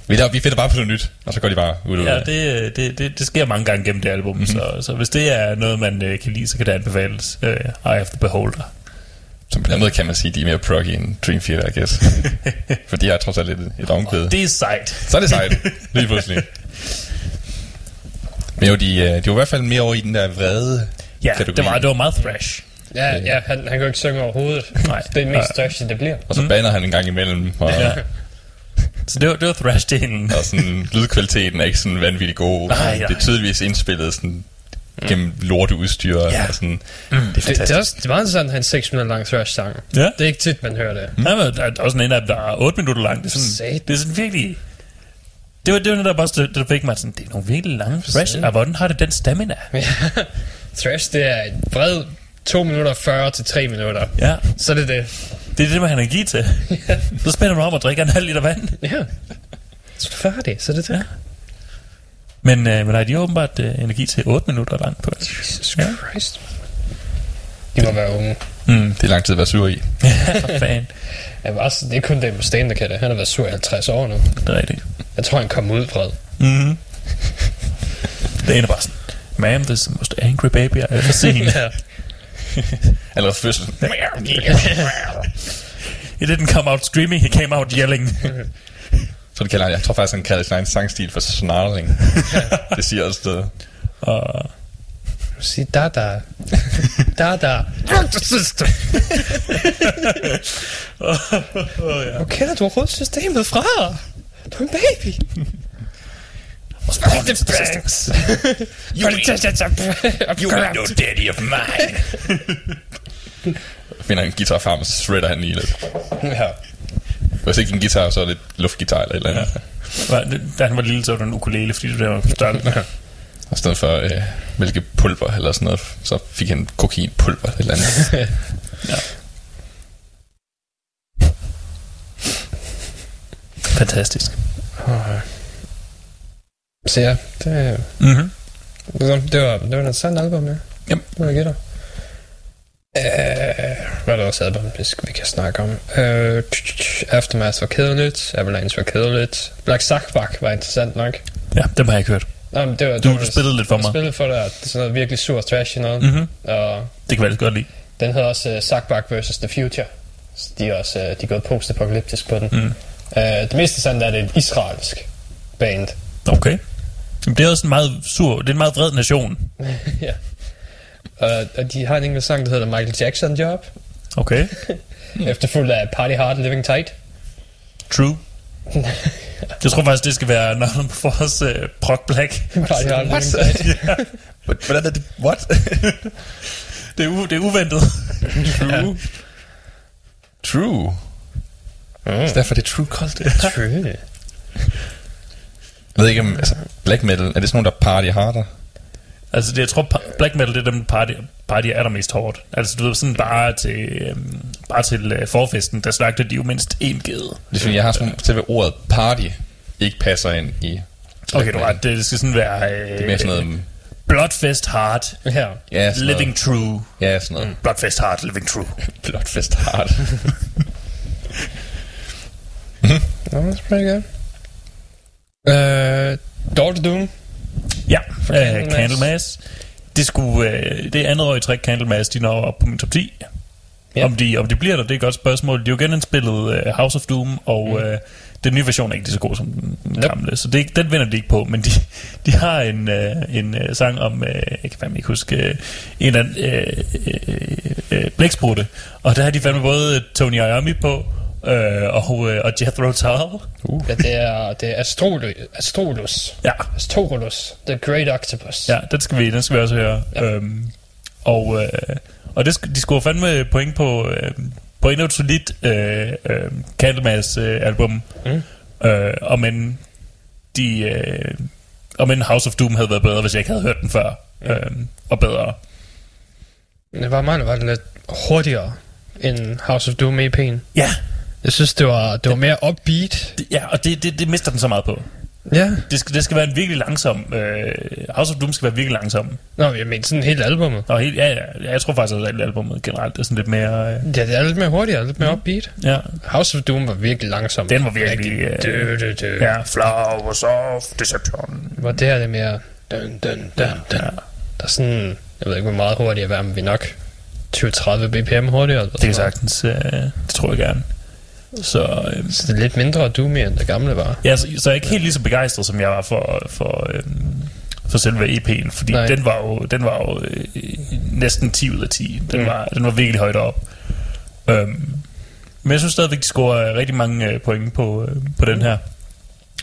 Vi, der, vi finder bare på noget nyt, og så går de bare ud ja det. det, øh, det, det, sker mange gange gennem det album, mm-hmm. så, så hvis det er noget, man øh, kan lide, så kan det anbefales. Øh, Eye of the Beholder. Så på den måde kan man sige, at de er mere proggy end Dream Theater, I guess. For de har trods alt et, et omkvæd. Det er sejt. Så er det sejt, lige pludselig. Men jo, de, øh, de var i hvert fald mere over i den der vrede Ja, kategori. det var, det var meget thrash. Ja, ja han, han kan jo ikke synge overhovedet. Nej. Det er mest trashy, det bliver. Og så banner han en gang imellem, og, Ja. Så det var, det var thrash-delen. og sådan, lydkvaliteten er ikke sådan vanvittigt god. Nej, nej. Det er tydeligvis indspillet sådan, gennem lorteudstyr. Ja. Og sådan, mm. Det er Det, det, fantastisk. er også, det var en sådan, han 6 minutter lang thrash-sang. Ja. Det er ikke tit, man hører det. Mm. Ja, men der er også en af dem, der er 8 minutter lang. Det er sådan, Satan. det er sådan virkelig... Det var det, var der bare det, der fik mig sådan, det er nogle virkelig lange thrash. Og hvordan har det den stamina? Thrash, det er en bred 2 minutter 40 til 3 minutter. Ja, Så er det det. det er det, man har energi til. Så spænder du om at drikke en halv liter vand. Ja. Så er du færdig, så er det det. Ja. Men, øh, men nej, de har åbenbart øh, energi til 8 minutter langt på det. Jesus Ja. Christ. De må være unge. Mm. Det er lang tid at være sur i. Ja, for fan. Ja, men også, det er kun Dave Mustaine, der kan det. Han har været sur i 50 år nu. Det er rigtigt. Jeg tror, han kom ud vred. Mm-hmm. Det er bare sådan, Ma'am, this is the most angry baby I've ever seen. Ja. Allerede fødsel. He didn't come out screaming, he came out yelling. Så det kalder han, jeg tror faktisk, han kalder sin egen sangstil for snarling. det siger også det. Og Sig da da. da da. Hvor kender du overhovedet systemet fra? Du er en baby. Spike the bags. You ain't no daddy of mine. Finder en guitar frem, og så shredder han lige lidt. Ja. Hvis ikke en guitar, så er det luftgitar eller et eller andet. Var- Da han var lille, så var det en ukulele, fordi det var på størrelse. Og i stedet for øh, mælkepulver eller sådan noget, så fik han kokainpulver eller et eller andet. Fantastisk. Så ja, det, Mm-hmm. det, var- det var, det en sand album, ja. Jamen. Det var jeg gætter. Uh, hvad er der også album, vi, kan snakke om? Uh, Aftermath var kedeligt, Avalanche var kedeligt, Black Sackback var interessant nok. Ja, dem har jeg ikke hørt. Nå, men det var, det Du, var, du spillede lidt for mig. Jeg spillede for dig, det er sådan noget virkelig sur trash noget. Mhm. Og Det kan være lidt godt lide. den hedder også uh, Sackback vs. The Future. Så de er også uh, de er gået post-apokalyptisk på den. Mm. Uh, det meste sandt er, at det er et israelsk band. Okay. Jamen, det er også en meget sur, det er en meget vred nation. ja. Og, og de har en enkelt sang, der hedder Michael Jackson Job. Okay. Efterfulgt af Party Hard Living Tight. True. Jeg tror faktisk, det skal være None for os uh, Prog Black. Party Hard What? Living Tight. Hvordan er det? What? Det er, u- det er uventet. True. True. Mm. Så derfor er det true cult. True. Jeg ved ikke om, altså, black metal, er det sådan nogle, der party harder? Altså, det, jeg tror, black metal, det er dem, party, party er der mest hårdt. Altså, du ved, sådan bare til, øhm, bare til uh, forfesten, der slagte de jo mindst én gede. Det er fordi, jeg har sådan, selve ordet party ikke passer ind i... Okay, du har ret. Det skal sådan være... Øh, Det er mere sådan noget... Bloodfest Heart, Ja. Ja, sådan Living True. Noget, ja, sådan noget. Bloodfest Heart, Living True. Bloodfest hard. No, that's pretty good. Uh, Door to Doom. Ja, For uh, Candlemass. Candlemass. Det, skulle, uh, det andet år i træk, Candlemass, de når op på min top 10. Ja. Om, de, om de bliver der, det er et godt spørgsmål. De har jo genindspillet uh, House of Doom, og mm. uh, den nye version er ikke lige så god som den Nope. gamle, så det, den vinder de ikke på. Men de, de har en, uh, en uh, sang om, uh, jeg kan fandme ikke huske, uh, en eller anden, uh, uh, øh, blæksprutte. Og der har de fandme både Tony Iommi på, øh, og, øh, og Jethro Tull. Ja, det er, det er Astrolo, Astrolus. Ja, Astrolus. The Great Octopus. ja den, skal vi, den skal vi også høre. Ja. Øhm, og øh, og det, de scorer fandme point på, øh, på endnu et solidt øh, øh, Candlemas øh, album. Mm. Øh, og men de... Øh, og men House of Doom havde været bedre, hvis jeg ikke havde hørt den før. Øh, og bedre. Det var meget var det lidt hurtigere end House of Doom EP'en. Ja, Jeg synes, det var, det var mere upbeat. det, ja og det, det, det mister den så meget på. Ja. Det skal, det skal være en virkelig langsom... Øh, House of Doom skal være virkelig langsom. Nå, jeg mener sådan helt albummet. Og helt, ja, ja, jeg tror faktisk, at albumet generelt er sådan lidt mere... Øh, Ja, det er lidt mere hurtigere, lidt mere upbeat. ja, House of Doom var virkelig langsom. den var virkelig... Øh, dø, dø, dø. ja, Flowers of Deception. Hvor det her er det mere... Dun, dun, dun, dun. Der er sådan... Jeg ved ikke, hvor meget hurtigere er, men vi er nok 20-30 bpm hurtigere. Det kan sagtens, øh, det tror jeg gerne. Så, øh, Så det er lidt mindre doomy, end det gamle var. ja, så, så jeg er ikke helt lige så begejstret, som jeg var for, for, øh, for selve EP'en, fordi Nej. den var jo, den var jo øh, næsten 10 ud af 10. Den, Mm. var, den var virkelig højt op. Øhm, men jeg synes stadigvæk, de scorer rigtig mange øh, point på, øh, på den her.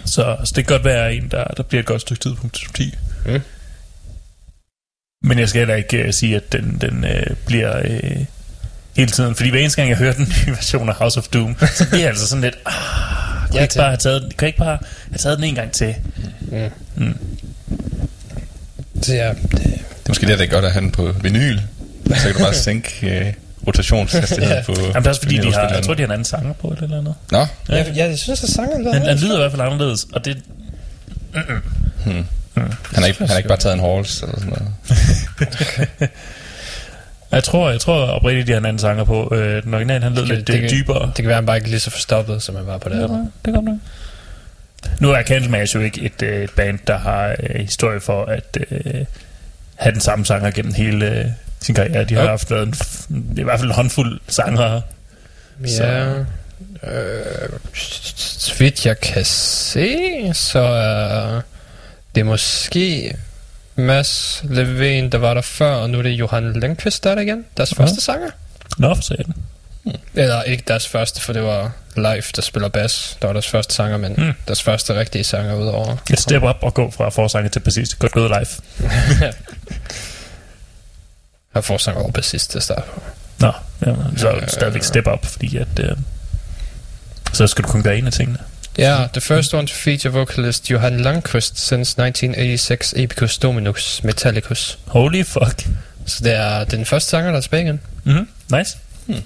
Så, så det kan godt være en, der, der bliver et godt stykke tid på top 10. Mm. Men jeg skal heller ikke øh, sige, at den, den øh, bliver øh, hele tiden. Fordi hver eneste gang, jeg hører den nye version af House of Doom, så bliver jeg altså sådan lidt... Ah, Ja, jeg ikke bare have taget, den- kan jeg ikke bare have taget den en gang til? Så ja, det, Det er måske det, der er godt at have den på vinyl. Så kan du bare sænke øh, rotationshastigheden Ja. på... Jamen, det er også fordi, de har, jeg tror, de har en anden sanger på eller, eller andet. Nå, ja. Jeg, jeg synes, at sangen lyder Han, han lyder i hvert fald anderledes, og det... han har ikke, han har ikke bare taget en Halls eller sådan noget. Jeg tror, jeg tror oprigtigt, de har en anden sanger på. Øh, den originale, han lød lidt det, kan, dybere. det kan være, han bare ikke lige så forstoppet, som han var på det her. det kommer Nu er Candlemass jo ikke et, øh, et band, der har øh, historie for at øh, have den samme sanger gennem hele øh, sin karriere. De har Jo. haft lavet en, i hvert fald en håndfuld sanger. Så- Ja. Øh, så vidt jeg kan se, så er det måske Mads Levén, der var der før, og nu er det Johan Lindqvist, der er der igen. Deres Ja. første sanger. Nå, for satan. Eller ikke deres første, for det var Live, der spiller bass. Der var deres første sanger, men Mm. mm. deres første rigtige sanger udover. Et step up og gå fra forsanger til bassist. Godt gået live. Jeg får sanger over bassist til at starte på. Nå, jamen, så Ja, det stadigvæk ja. step up, fordi at... Øh, så skal du kun gøre en af tingene. Yeah, the first one to feature vocalist Johan Lundqvist since 1986 Epicus Dominus Metallicus. Holy fuck. Så det er den første sanger, der er tilbage igen. Mm-hmm. Nice. Hmm.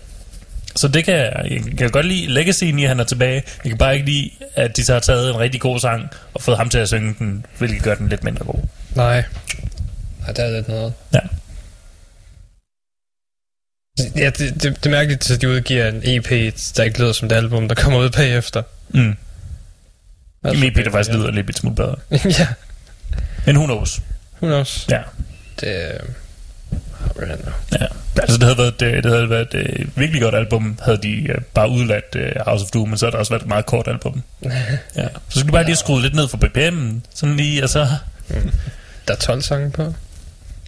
Så det kan jeg, jeg kan godt lide legacyen i, at han er tilbage. Jeg kan bare ikke lide, at de så har taget en rigtig god sang og fået ham til at synge den, hvilket gør den lidt mindre god. Nej. Nej, der er lidt noget. Ja. Ja, det, det, det er mærkeligt, at de udgiver en EP, der ikke lyder som det album, der kommer ud bagefter. Mm. Altså, Min EP, der faktisk lyder lidt smule bedre. ja, Men who knows? who knows. Ja. Det har nu. ja. Altså, det havde været, det, det havde været et virkelig godt album, havde de øh, bare udladt uh, House of Doom, men så havde det også været et meget kort album. Ja. Så skulle du bare lige skrue lidt ned for BPM'en, sådan lige, og så... Der er 12 sange på.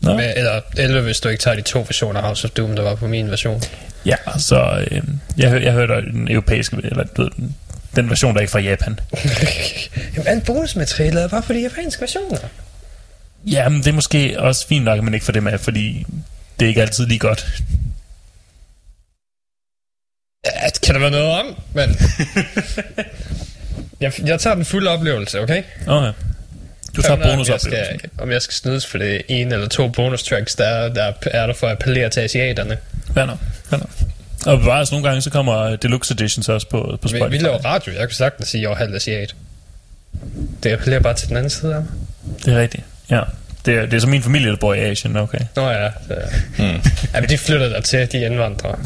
Nå. Med, eller 11, hvis du ikke tager de to versioner af House of Doom, der var på min version. Ja, så øh, jeg, jeg hørte den europæiske, eller du ved, den, den version, der ikke er fra Japan. Jamen, alt bonusmaterialet er bare på de japanske versioner. Ja, men det er måske også fint nok, at man ikke får det med, fordi det er ikke altid lige godt. Ja, det kan der være noget om, men... jeg, jeg tager den fulde oplevelse, okay? Okay. Du tager Om jeg bonusoplevelsen. skal, om jeg skal snydes for det ene eller to bonus tracks, der, der er der for at appellere til asiaterne. Fair nok, fair nok. Og bevares nogle gange, så kommer Deluxe Editions også på, på Vi, Spotify. vi laver radio, jeg kan sagtens sige, at jeg er halv asiat. Det appellerer bare til den anden side af mig. Det er rigtigt, ja. Det er, det er som min familie, der bor i Asien, okay. Nå ja, det er. Hmm. ja men de flytter der til, de indvandrere.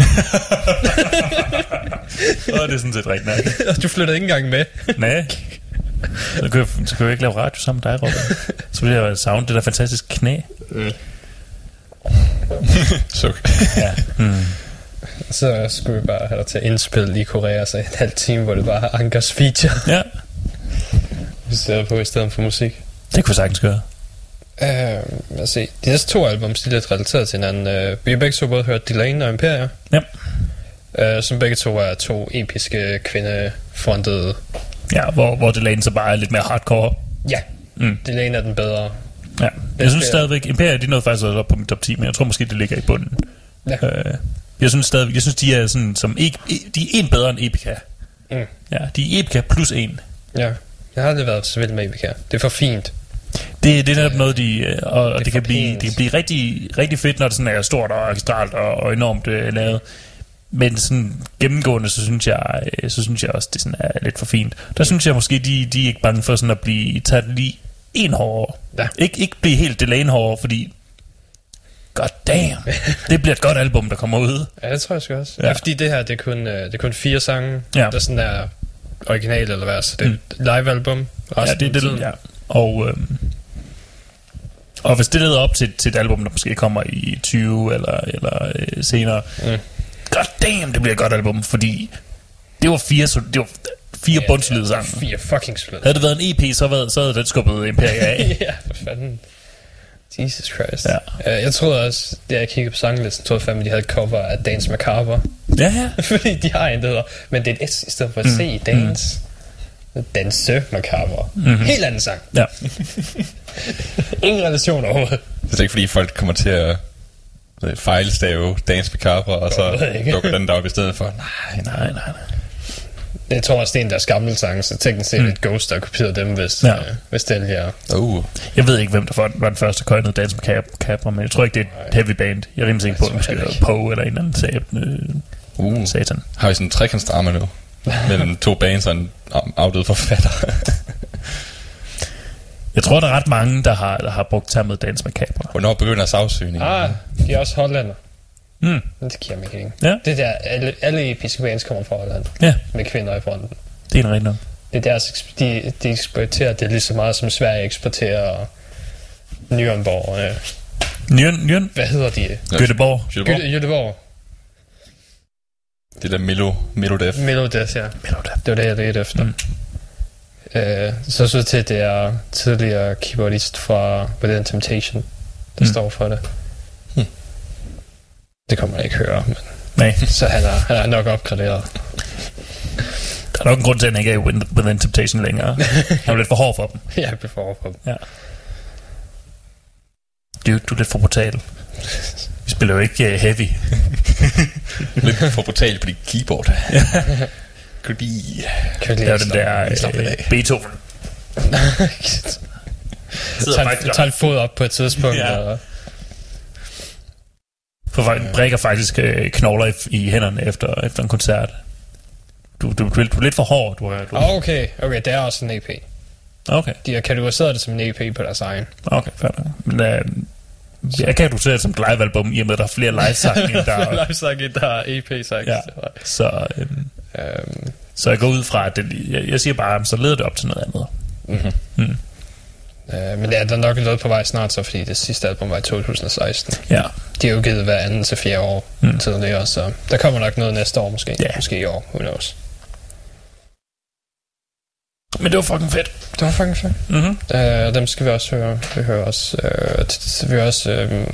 Og det er sådan set rigtigt nok. Og du flytter ikke engang med. Nej. Så kan, jeg, så kan jeg ikke lave radio sammen med dig, Robert. Så vil jeg savne det der fantastiske knæ. Suk. Ja. Mm. Så skulle vi bare have dig til at indspille i Korea, så en halv time, hvor det bare har Ankers feature, Ja, vi sidder på i stedet for musik. det kunne sagtens gøre. Uh, lad os se. De næste to albums, de er lidt relateret til hinanden. Uh, vi har begge to både hørt Delane og Imperia, Ja. uh, som begge to er to episke kvindefrontede... Ja, hvor, hvor Delane så bare er lidt mere hardcore. Ja, Mm. Delane er den bedre. Ja. Jeg synes er- stadigvæk, Imperia, de nåede faktisk også op på min top 10, men jeg tror måske, det ligger i bunden. Ja. Øh, jeg synes stadigvæk, jeg synes, de er sådan, som, e- e- de er en bedre end Epica. Mm. Ja, de er Epica plus en. Ja. Jeg har aldrig været så vild med Epica. Det er for fint. Det, det er netop noget, de, øh, og, og Det det, kan blive, det kan blive rigtig, rigtig fedt, når det sådan er stort og orkestralt og, og enormt øh, lavet. Men sådan gennemgående, så synes jeg, øh, så synes jeg også, det sådan er lidt for fint. Der synes jeg måske, de, de er ikke bange for sådan at blive taget lige en hårdere. Ja. Ikke, ikke blive helt Delane hårdere, fordi god damn, det bliver et godt album, der kommer ud. Ja, det tror jeg sgu også. Ja. Fordi det her, det er kun, øh, det er kun fire sange, Ja. der sådan er original eller hvad. Så det er et live-album. Ja, det er det, ja. Og, øhm, og hvis det leder op til, til et album, der måske kommer i 20 eller, eller øh, senere, mm. Mm. god damn, det bliver et godt album, fordi det var fire, så- det var fire yeah, bundslede sange. Fire fucking split. Havde det været en EP, så, havde, så havde den skubbet Imperia af. ja, for fanden. Jesus Christ. Ja. Uh, jeg troede også, da jeg kiggede på sanglisten, troede jeg fandme, de havde et cover af Dance Macabre. ja, ja. Fordi de har en, der hedder, men det er et S i stedet for et C i Dance. Danse Macabre. Mm-hmm. Helt anden sang. ja. Ingen relation overhovedet. Det er ikke fordi folk kommer til at øh, fejlstave Dance Macabre, og så dukker den derop i stedet for. Nej. Nej, nej, nej. Jeg tror også, det er en af deres gamle sange, så teknisk set mm. et Ghost, der kopieret dem, hvis, Ja. øh, hvis det er Uh, Jeg ved ikke, hvem der var den første køjnede dans med Cap, Capra, men jeg tror ikke, det er et heavy band. Jeg er rimelig sikker på, at det måske er. Poe eller en eller anden uh. Øh, satan. Har vi sådan en trekantsdrama nu? Mellem to bands og en af- afdød forfatter. Jeg tror, der er ret mange, der har, der har brugt termet dans med Capra. Hvornår begynder sagsøgningen? Ah, de er også hollænder. Mm. Det giver mening. Ja. Det der, alle, alle episke bands kommer fra Holland. Ja, Med kvinder i fronten. det er en rigtig. Det er deres, de, de eksporterer det lige så meget, som Sverige eksporterer Nürnberg. Øh, Nyen, Nyen, hvad hedder de? Göteborg. Göte- Göteborg? Göteborg. Det der Milo, Melodef. Melodef, ja. Det var det, jeg ledte efter. Mm. Øh, så så til, det er tidligere keyboardist fra Within Temptation, der mm. står for det. Det kommer jeg ikke høre, men Nej, så han er, han er nok opgraderet. der er nok en grund til, at han ikke er i Within Temptation længere. Han er lidt for hård for dem. jeg bliver for på dem. Ja. Du, du er lidt for brutal. Vi spiller jo ikke uh, heavy. Lidt for brutal på dit keyboard. Kunne du lige... Kan Det er den der uh. Beethoven. Sidder Tag, faktisk tag en fod op på et tidspunkt. Ja. ja. og, For brækker faktisk øh, knogler i, i hænderne efter, efter en koncert. Du, du, du, er- du er lidt for hård. Du er, du, oh, okay, okay, det er også en EP. okay, De har kategoriseret det som en EP på deres egen. okay, nok. Men øh, jeg kan se det som et live-album, i og med, at der er flere live-sange, end der er. Live-sang, der er EP-sang. Ja. Så, øh, Øhm, så jeg går ud fra, at det, jeg, jeg siger bare, så leder det op til noget andet. Øh, men ja, der er nok noget på vej snart, så fordi det sidste album var i 2016. Ja, De har jo givet hver anden til fjerde år mm. tidligere, så der kommer nok noget næste år måske. Ja. Måske i år, who knows. men det var fucking fedt. Det var fucking fedt. Mm-hmm. Øh, dem skal vi også høre. Vi hører også, øh, vi hører også øh,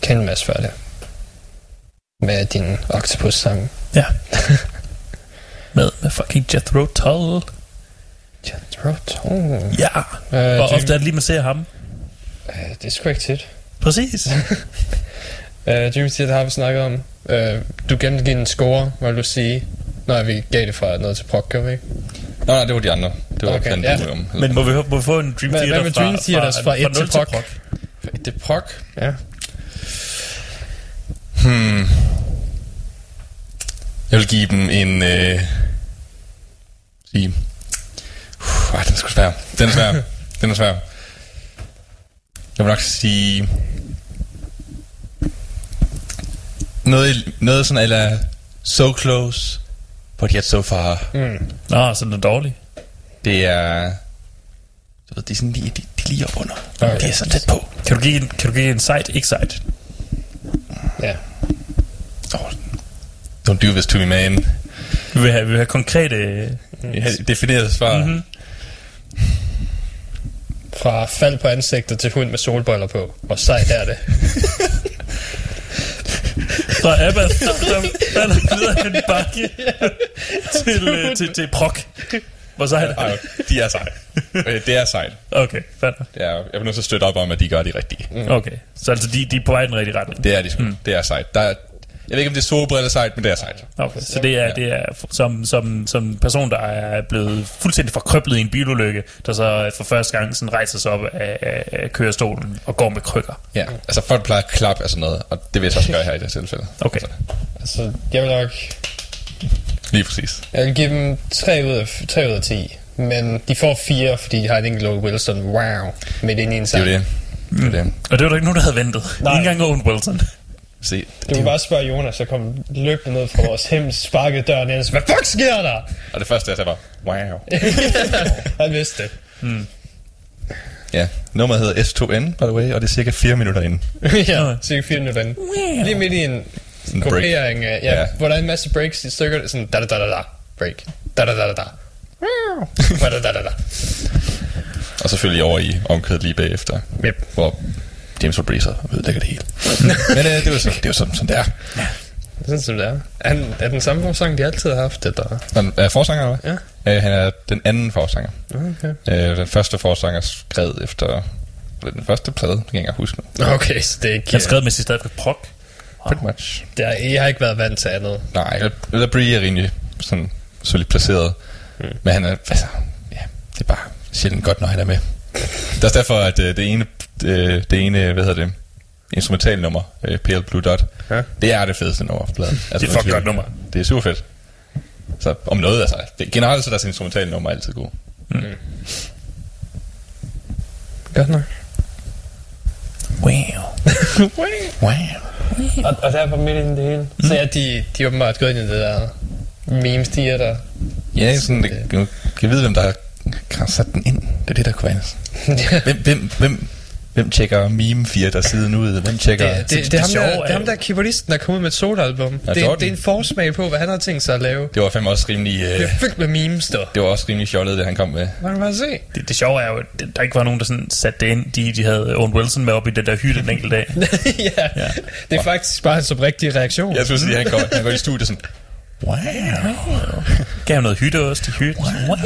kende Mads færdig. Med din Octopus-sang. Ja. med, med fucking Jethro Tull. Jethro Tull. Ja, Øh, og Jim- ofte er det lige, man ser ham. Øh, det er sgu ikke tit. Præcis. Øh, Jimmy siger, det har vi snakket om. Øh, du gengiver en score, hvad vil du sige? Nej, vi gav det fra noget til prok, gør vi ikke? Nå, nej, det var de andre. Det var Okay, okay, ja. om. Men må vi, må vi få en Dream Theater hvad med fra, Dream Theaters fra et 0 til prok? Det prok. Ja. Hmm. Jeg vil give dem en... Øh, sige... Ej, den er sgu svær. Den er svær. den er svær. Jeg vil nok sige... Noget, noget sådan, eller So close, but yet so far. Mm. Nå, så den er dårlig. Det er... Du ved, det er sådan lige, de, de lige op under. Okay. Det er så tæt på. Kan du give en, kan du give en site, ikke site? Ja. Oh, don't do this to me, man. Vi vil have, vi vil have konkrete... Har defineret svar. Mm-hmm. Fra fald på ansigtet til hund med solbriller på. Og sejt er det. Fra Abba, der falder videre en bakke til, øh, til, til prok. Hvor så er det? De er sejt. Øh, Det er sejt. Okay, fair. Det er, jeg vil nødt til at støtte op om, at de gør det rigtige. Okay, så altså de, de er på vej i den rigtige retning. Det er de sgu. Mm. Det er sejt. Der er, jeg ved ikke, om det er solbriller sejt, men det er sejt. Okay, så det er, det er som, som, som en person, der er blevet fuldstændig forkrøblet i en bilulykke, der så for første gang sådan rejser sig op af, af, af kørestolen og går med krykker. Ja, altså folk plejer at klappe af sådan noget, og det vil jeg så også gøre her i det her tilfælde. Okay. Altså, Altså, jeg vil nok... lige præcis. Jeg vil give dem 3 ud af, 3 ud af 10. Men de får 4, fordi de har et enkelt Wilson. Wow. Midt ind i en Det sang. er jo det. Det er det. Og det var der ikke nogen, der havde ventet. Nej. Ikke engang Owen Wilson. Se, det, Du kan bare spørge Jonas, så kom løbende ned fra vores hjem, sparkede døren ind, og så, hvad fuck sker der? og det første, jeg sagde var, wow. Han vidste det. Ja, nummeret hedder S2N, by the way, og det er cirka 4 minutter inden. ja, cirka 4 minutter inden. Lige midt i en gruppering ja, Ja. hvor der er en masse breaks i stykker, sådan da da da da da, break, da da da da da. Da da da da da. Og selvfølgelig over i omkødet lige bagefter, Yep. hvor James Fabrice ødelægger det hele. Men øh, det er jo sådan, det er jo sådan, sådan det er. Sådan som det er. Er den, er den samme forsang, de altid har haft, eller? Han er forsanger, eller hvad? Ja. Øh, han er den anden forsanger. Okay. Øh, den første forsanger skrev efter den første plade, det kan jeg ikke huske nu. Okay, så det er ikke... Han skrev med sit stadig prok. Pretty much. Det er, jeg har ikke været vant til andet. Nej, eller- eller Brie er rimelig sådan solidt placeret. Mm. Men han er, altså, ja, det er bare sjældent godt, når han er med. Det er også derfor, at øh, det ene, øh, det ene, hvad hedder det, instrumentalnummer, øh, Pale Blue Dot, Ja. det er det fedeste nummer på pladen. Altså, Det er fucking godt nummer. Det er super fedt. Så om noget, altså, det, generelt så er deres instrumentalnummer altid god. Godt nok. Wow. Wow. Og, og der var midt i det hele. Mm. Så ja, de, de er åbenbart gået ind i det der memes, de er der. Ja, sådan, det, kan vide, hvem der har sat den ind. Det er det, der kunne være. Hvem, hvem, hvem, hvem tjekker meme 4 der siden ud? Hvem tjekker... Det, det, det, det, er ham, der, er det er ham der keyboardisten, der kom ud med et soloalbum. Ja, det, det er en forsmag på, hvad han har tænkt sig at lave. det var fandme også rimelig... Øh, Det er fyldt med memes, der. det var også rimelig fjollet, det han kom med. Man kan bare se. Det, det sjove er jo, at der ikke var nogen, der sådan satte det ind. De, de havde Owen Wilson med op i det der hytte den enkelte dag. ja, ja, det er faktisk bare hans oprigtige reaktion. Jeg skulle sige, han går, han går i studiet sådan... Wow. Gav noget hytteost i hytten. Wow.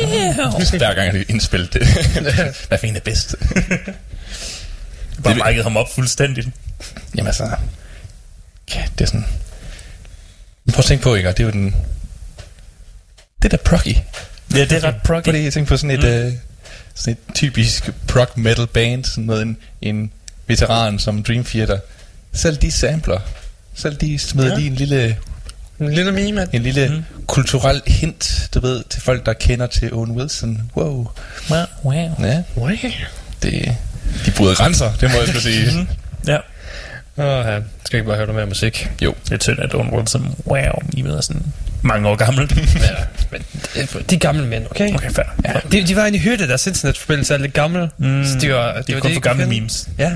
Hver gang han indspillede det. Hvad fanden er bedst? Bare Det- mic'ede ham op fuldstændigt. Jamen altså... Ja, det er sådan... Prøv at tænke på, ikke? Og Det er jo den... Det der proggy. Ja, det er ret proggy. Fordi jeg tænker på sådan et, mm. øh, sådan et typisk prog metal band, sådan noget en, en veteran som Dream Theater. Selv de sampler, selv de smider ja. lige en lille, En lille meme. en lille mm. kulturel hint, du ved, til folk, der kender til Owen Wilson. Wow. Wow. wow. Ja, Wow. det, de bryder grænser, det må jeg skulle sige. Ja. Åh, ja. Skal ikke bare høre noget mere musik? Jo, Det er tyndt, at Owen Wilson, wow, I ved er sådan mange år gammel. ja, men det- de er gamle mænd, okay? Okay, fair. Ja. De, de var inde i hyrde, deres internetforbindelse er lidt gammel. Mm, så de var, Det er var kun for gamle memes. Ja.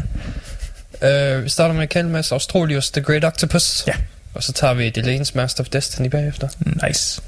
Uh, vi starter med at kalde Mads Australius The Great Octopus. Ja. Og så tager vi Delane's Master of Destiny bagefter. Nice.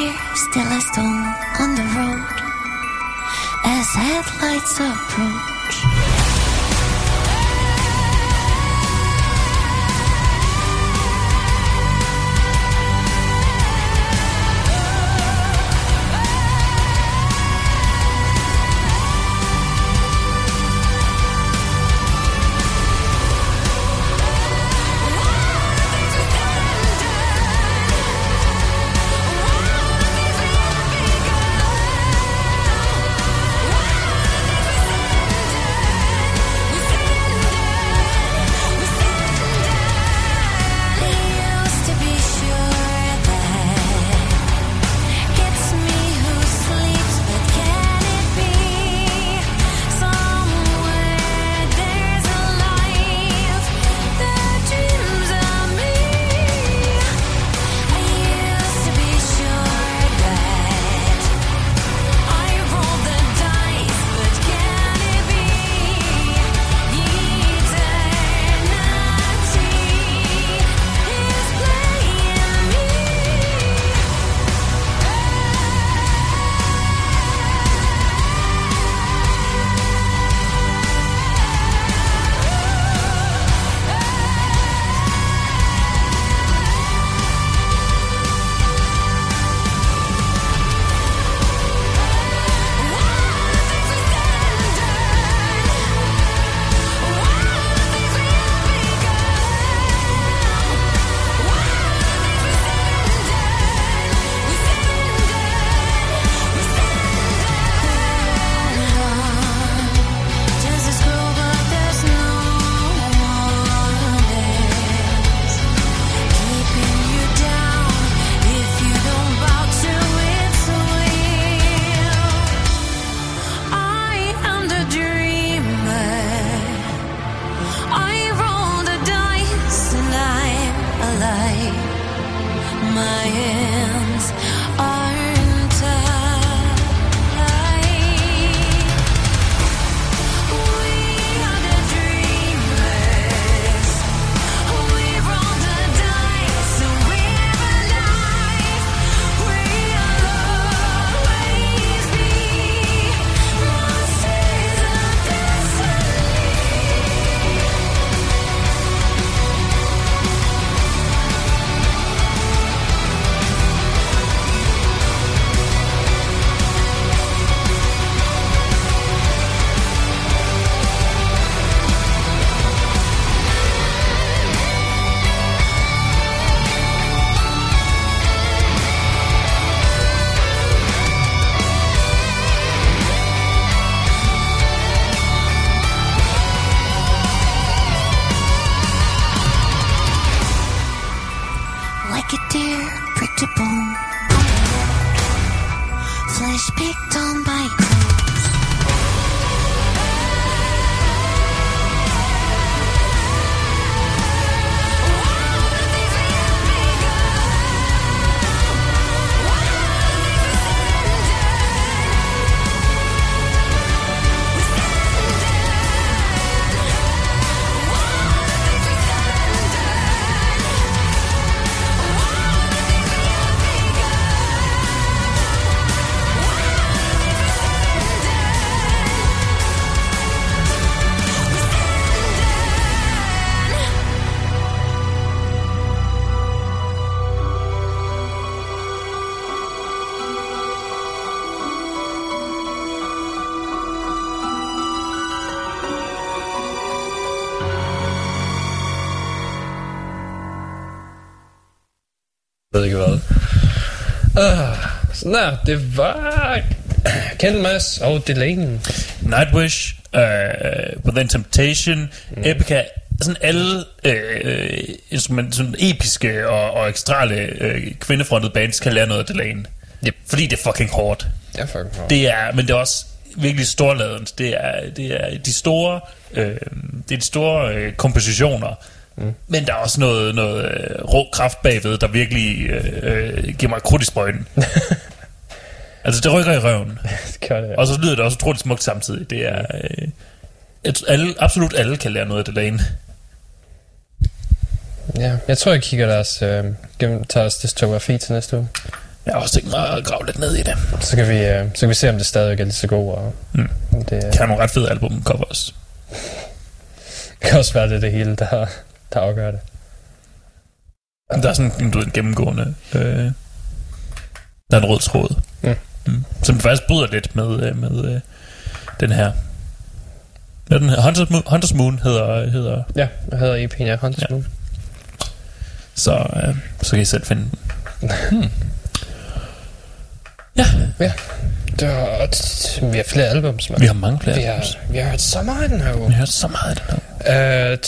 Deer, still a stone on the road as headlights approach. Ved ikke hvad. Uh, sådan der, det var Kendall Mass og Delaney. Nightwish, uh, Then Temptation, mm. Epica, sådan alle øh, instrument, sådan episke og, og ekstrale øh, kvindefrontede bands kan lære noget af Delaney. Yep. Fordi det er fucking hårdt. Det er fucking hårdt. Det er, men det er også virkelig storladent. Det er, det er de store, øh, det er de store øh, kompositioner. Mm. Men der er også noget, noget øh, rå kraft bagved, der virkelig øh, øh, giver mig krudt i sprøjten. altså, det rykker i røven. det gør det. Og så lyder det også utroligt smukt samtidig. Det er... Øh, et, alle, absolut alle kan lære noget af det derinde. Ja, jeg tror, jeg kigger deres, øh, gennem, tager deres diskografi til næste uge. Jeg har også tænkt mig at grave lidt ned i det. Så kan vi, øh, så kan vi se, om det stadigvæk er lige så god. Og Mm. det, Det har nogle ret fede albumcovers. det kan også være, det det hele, der, der afgør det. Der er sådan en, du ved, en gennemgående... Øh, der er en rød tråd. Mm. Mm. Som faktisk bryder lidt med, øh, med øh, den her... Er den her? Hunters Moon, Hunters Moon hedder, hedder Ja, jeg hedder EP'en, ja. Hunters Ja. ja. Moon. så, øh, så kan I selv finde den. Ja. Det var, vi har flere albums, man. Vi har mange flere. vi har, vi har hørt så meget den her uge. vi har hørt så meget den her. Uh,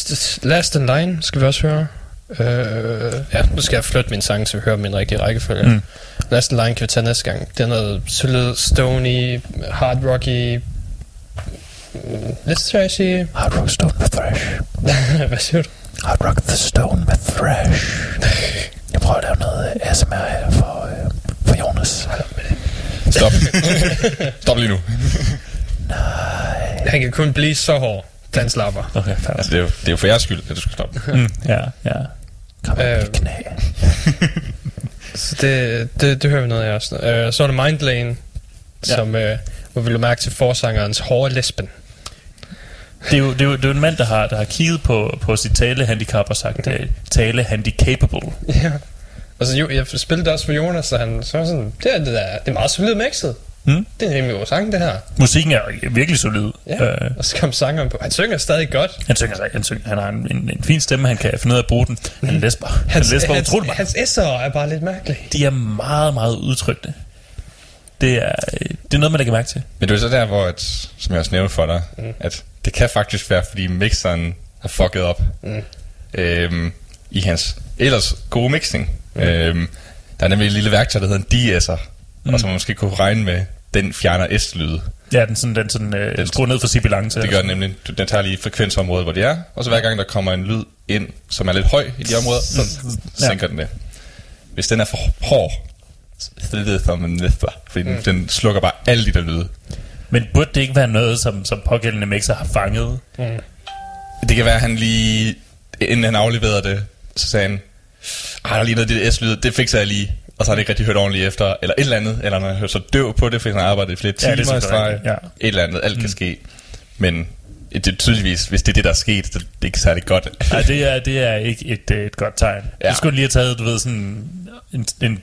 Last in Line skal vi også høre. Uh, ja, nu skal jeg flytte min sang, så vi hører dem i den rigtige rækkefølge. Mm. Last in Line kan vi tage næste gang. Det er noget solid, stony, hard rocky, mm, lidt trashy. Hard Rock Stone med Thrash. Hvad siger du? Hard Rock the Stone med Thrash. Jeg prøver at lave noget ASMR her for, øh, for Jonas. Stop. Stop lige nu. Han kan kun blive så hård, da han slapper. Okay, fair. Altså, det er jo, det er jo for jeres skyld, at du skal stoppe. Mm, ja, ja. Kom Øh, øh, knæ. Så det, det, det hører vi noget af også. Uh, så er det Mindlane, Ja. som, uh, hvor vi lå mærke til forsangerens hårde lesben. Det er, jo, det, er jo, det er jo en mand, der har, der har kigget på, på sit talehandicap og sagt, øh, tale handicapable. Ja. Altså, jo, jeg spillede det også for Jonas, så han så var sådan, det er, det, er, det er meget solidt mixet. Mm. Det er en rimelig god sang, det her. Musikken er virkelig solid. Ja. Øh. Og så kom sangeren på. Han synger stadig godt. han, synger, han, synger, han har en, en, en fin stemme, han kan finde ud af at bruge den. Han læsper. Han læsper hans, utroligt meget. hans S'er er bare lidt mærkelige. De er meget, meget udtrykte. Det er, øh, det er noget, man lægger mærke til. Men det er så der, hvor, at, som jeg også nævnte for dig, mm. at det kan faktisk være, fordi mixeren har fucket op mm. øhm, i hans ellers gode mixing. Mm. Øhm, der er nemlig et lille værktøj, der hedder en de-esser, mm. og som man måske kunne regne med, den fjerner S-lyde. Ja, den, sådan, den, sådan, øh, den skruer ned for sibilance. Det gør den nemlig. Den tager lige frekvensområdet, hvor det er, og så hver gang der kommer en lyd ind, som er lidt høj i de områder, så Ja. sænker den det. Hvis den er for hård, så er det som en næster, fordi mm. den slukker bare alle de der lyde. Men burde det ikke være noget, som, som pågældende mixer har fanget? Det kan være, at han lige, inden han afleverede det, så sagde han, "Ej, der er lige noget af det der S-lyd, det fikser jeg lige. Og så har han ikke rigtig hørt ordentligt efter, eller et eller andet, eller han har hørt så døv på det, fordi han arbejdet i flere Ja, det er timer streg. ja. Et eller andet, alt kan ske. Men det er tydeligvis, hvis det er det, der er sket, så det er ikke særlig godt. Nej, det er, det er ikke et, et godt tegn. Ja. Du skulle lige have taget, du ved, sådan en, en,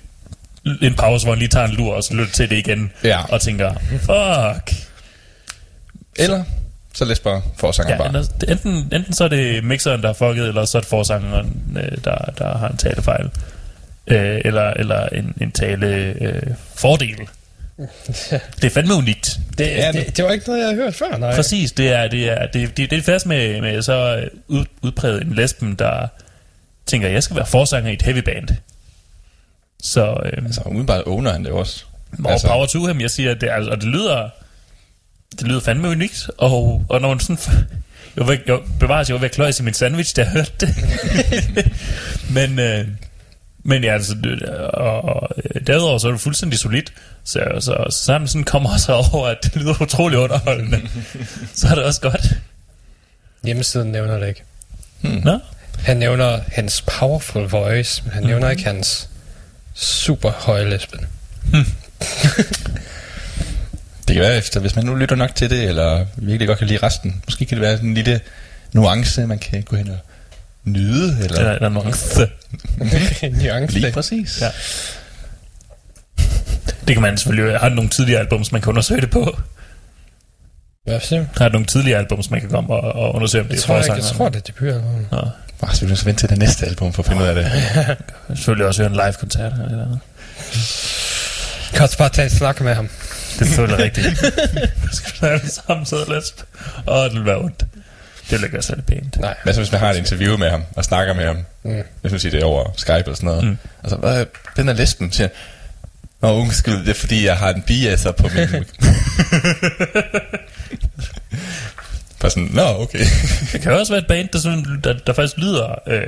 en pause, hvor han lige tager en lur, og så lytter til det igen, Ja. og tænker, fuck. Eller så læs bare forsanger Ja, bare. enten, enten, enten så er det mixeren, der har fucket, eller så er det forsangeren, øh, der, der har en talefejl. Øh, eller, eller en, en tale øh, fordel. Det er fandme unikt. Det, Ja, det, det, var ikke noget, jeg havde hørt før, nej. Præcis, det er, det er, det, det, det er fast med, med så ud, udpræget en lesben, der tænker, jeg skal være forsanger i et heavy band. Så øh, altså, umiddelbart owner han det også. more altså, power to him, jeg siger, det, er, altså, og det lyder, det lyder fandme unikt, og, og når man sådan, jeg var, jeg bevares, jeg var ved at kløjse i min sandwich, da jeg hørte det. men, øh, men ja, altså, det, og, og øh, derudover så er det fuldstændig solidt, så, så, så sammen sådan kommer også over, at det lyder utrolig underholdende. så er det også godt. Hjemmesiden nævner det ikke. Nå? Han nævner hans powerful voice, men han nævner Mhm. ikke hans super høje lesben. Det kan være efter, hvis man nu lytter nok til det, eller virkelig godt kan lide resten. Måske kan det være en lille nuance, man kan gå hen og nyde. Eller... Eller, eller nuance. Nuance. Lige præcis. Ja. Det kan man selvfølgelig Har du nogle tidligere albums, man kan undersøge det på? Hvad siger du? Har du nogle tidligere albums, man kan komme og, og undersøge, om det Jeg er tror, jeg forsanger? tror, det er debutalbum. Nå, Bare så vi så vente til det næste album for at finde ud af det. selvfølgelig også høre en live-koncert. Eller noget. Kan også bare tage et snak med ham. Det er selvfølgelig rigtigt. Skal vi alle sammen sidde og læse? Åh, det vil være ondt. Det vil ikke være særlig pænt. Nej. Hvad så hvis man har et interview med ham, og snakker med ham? Mm. Hvis man siger det er over Skype eller sådan noget. Mm. Altså, hvad, den er lesben, siger. Nå, undskyld, det er fordi, jeg har en biaser på min... Bare sådan, nå, okay. Det kan også være et band, der, sådan, der, der faktisk lyder, øh,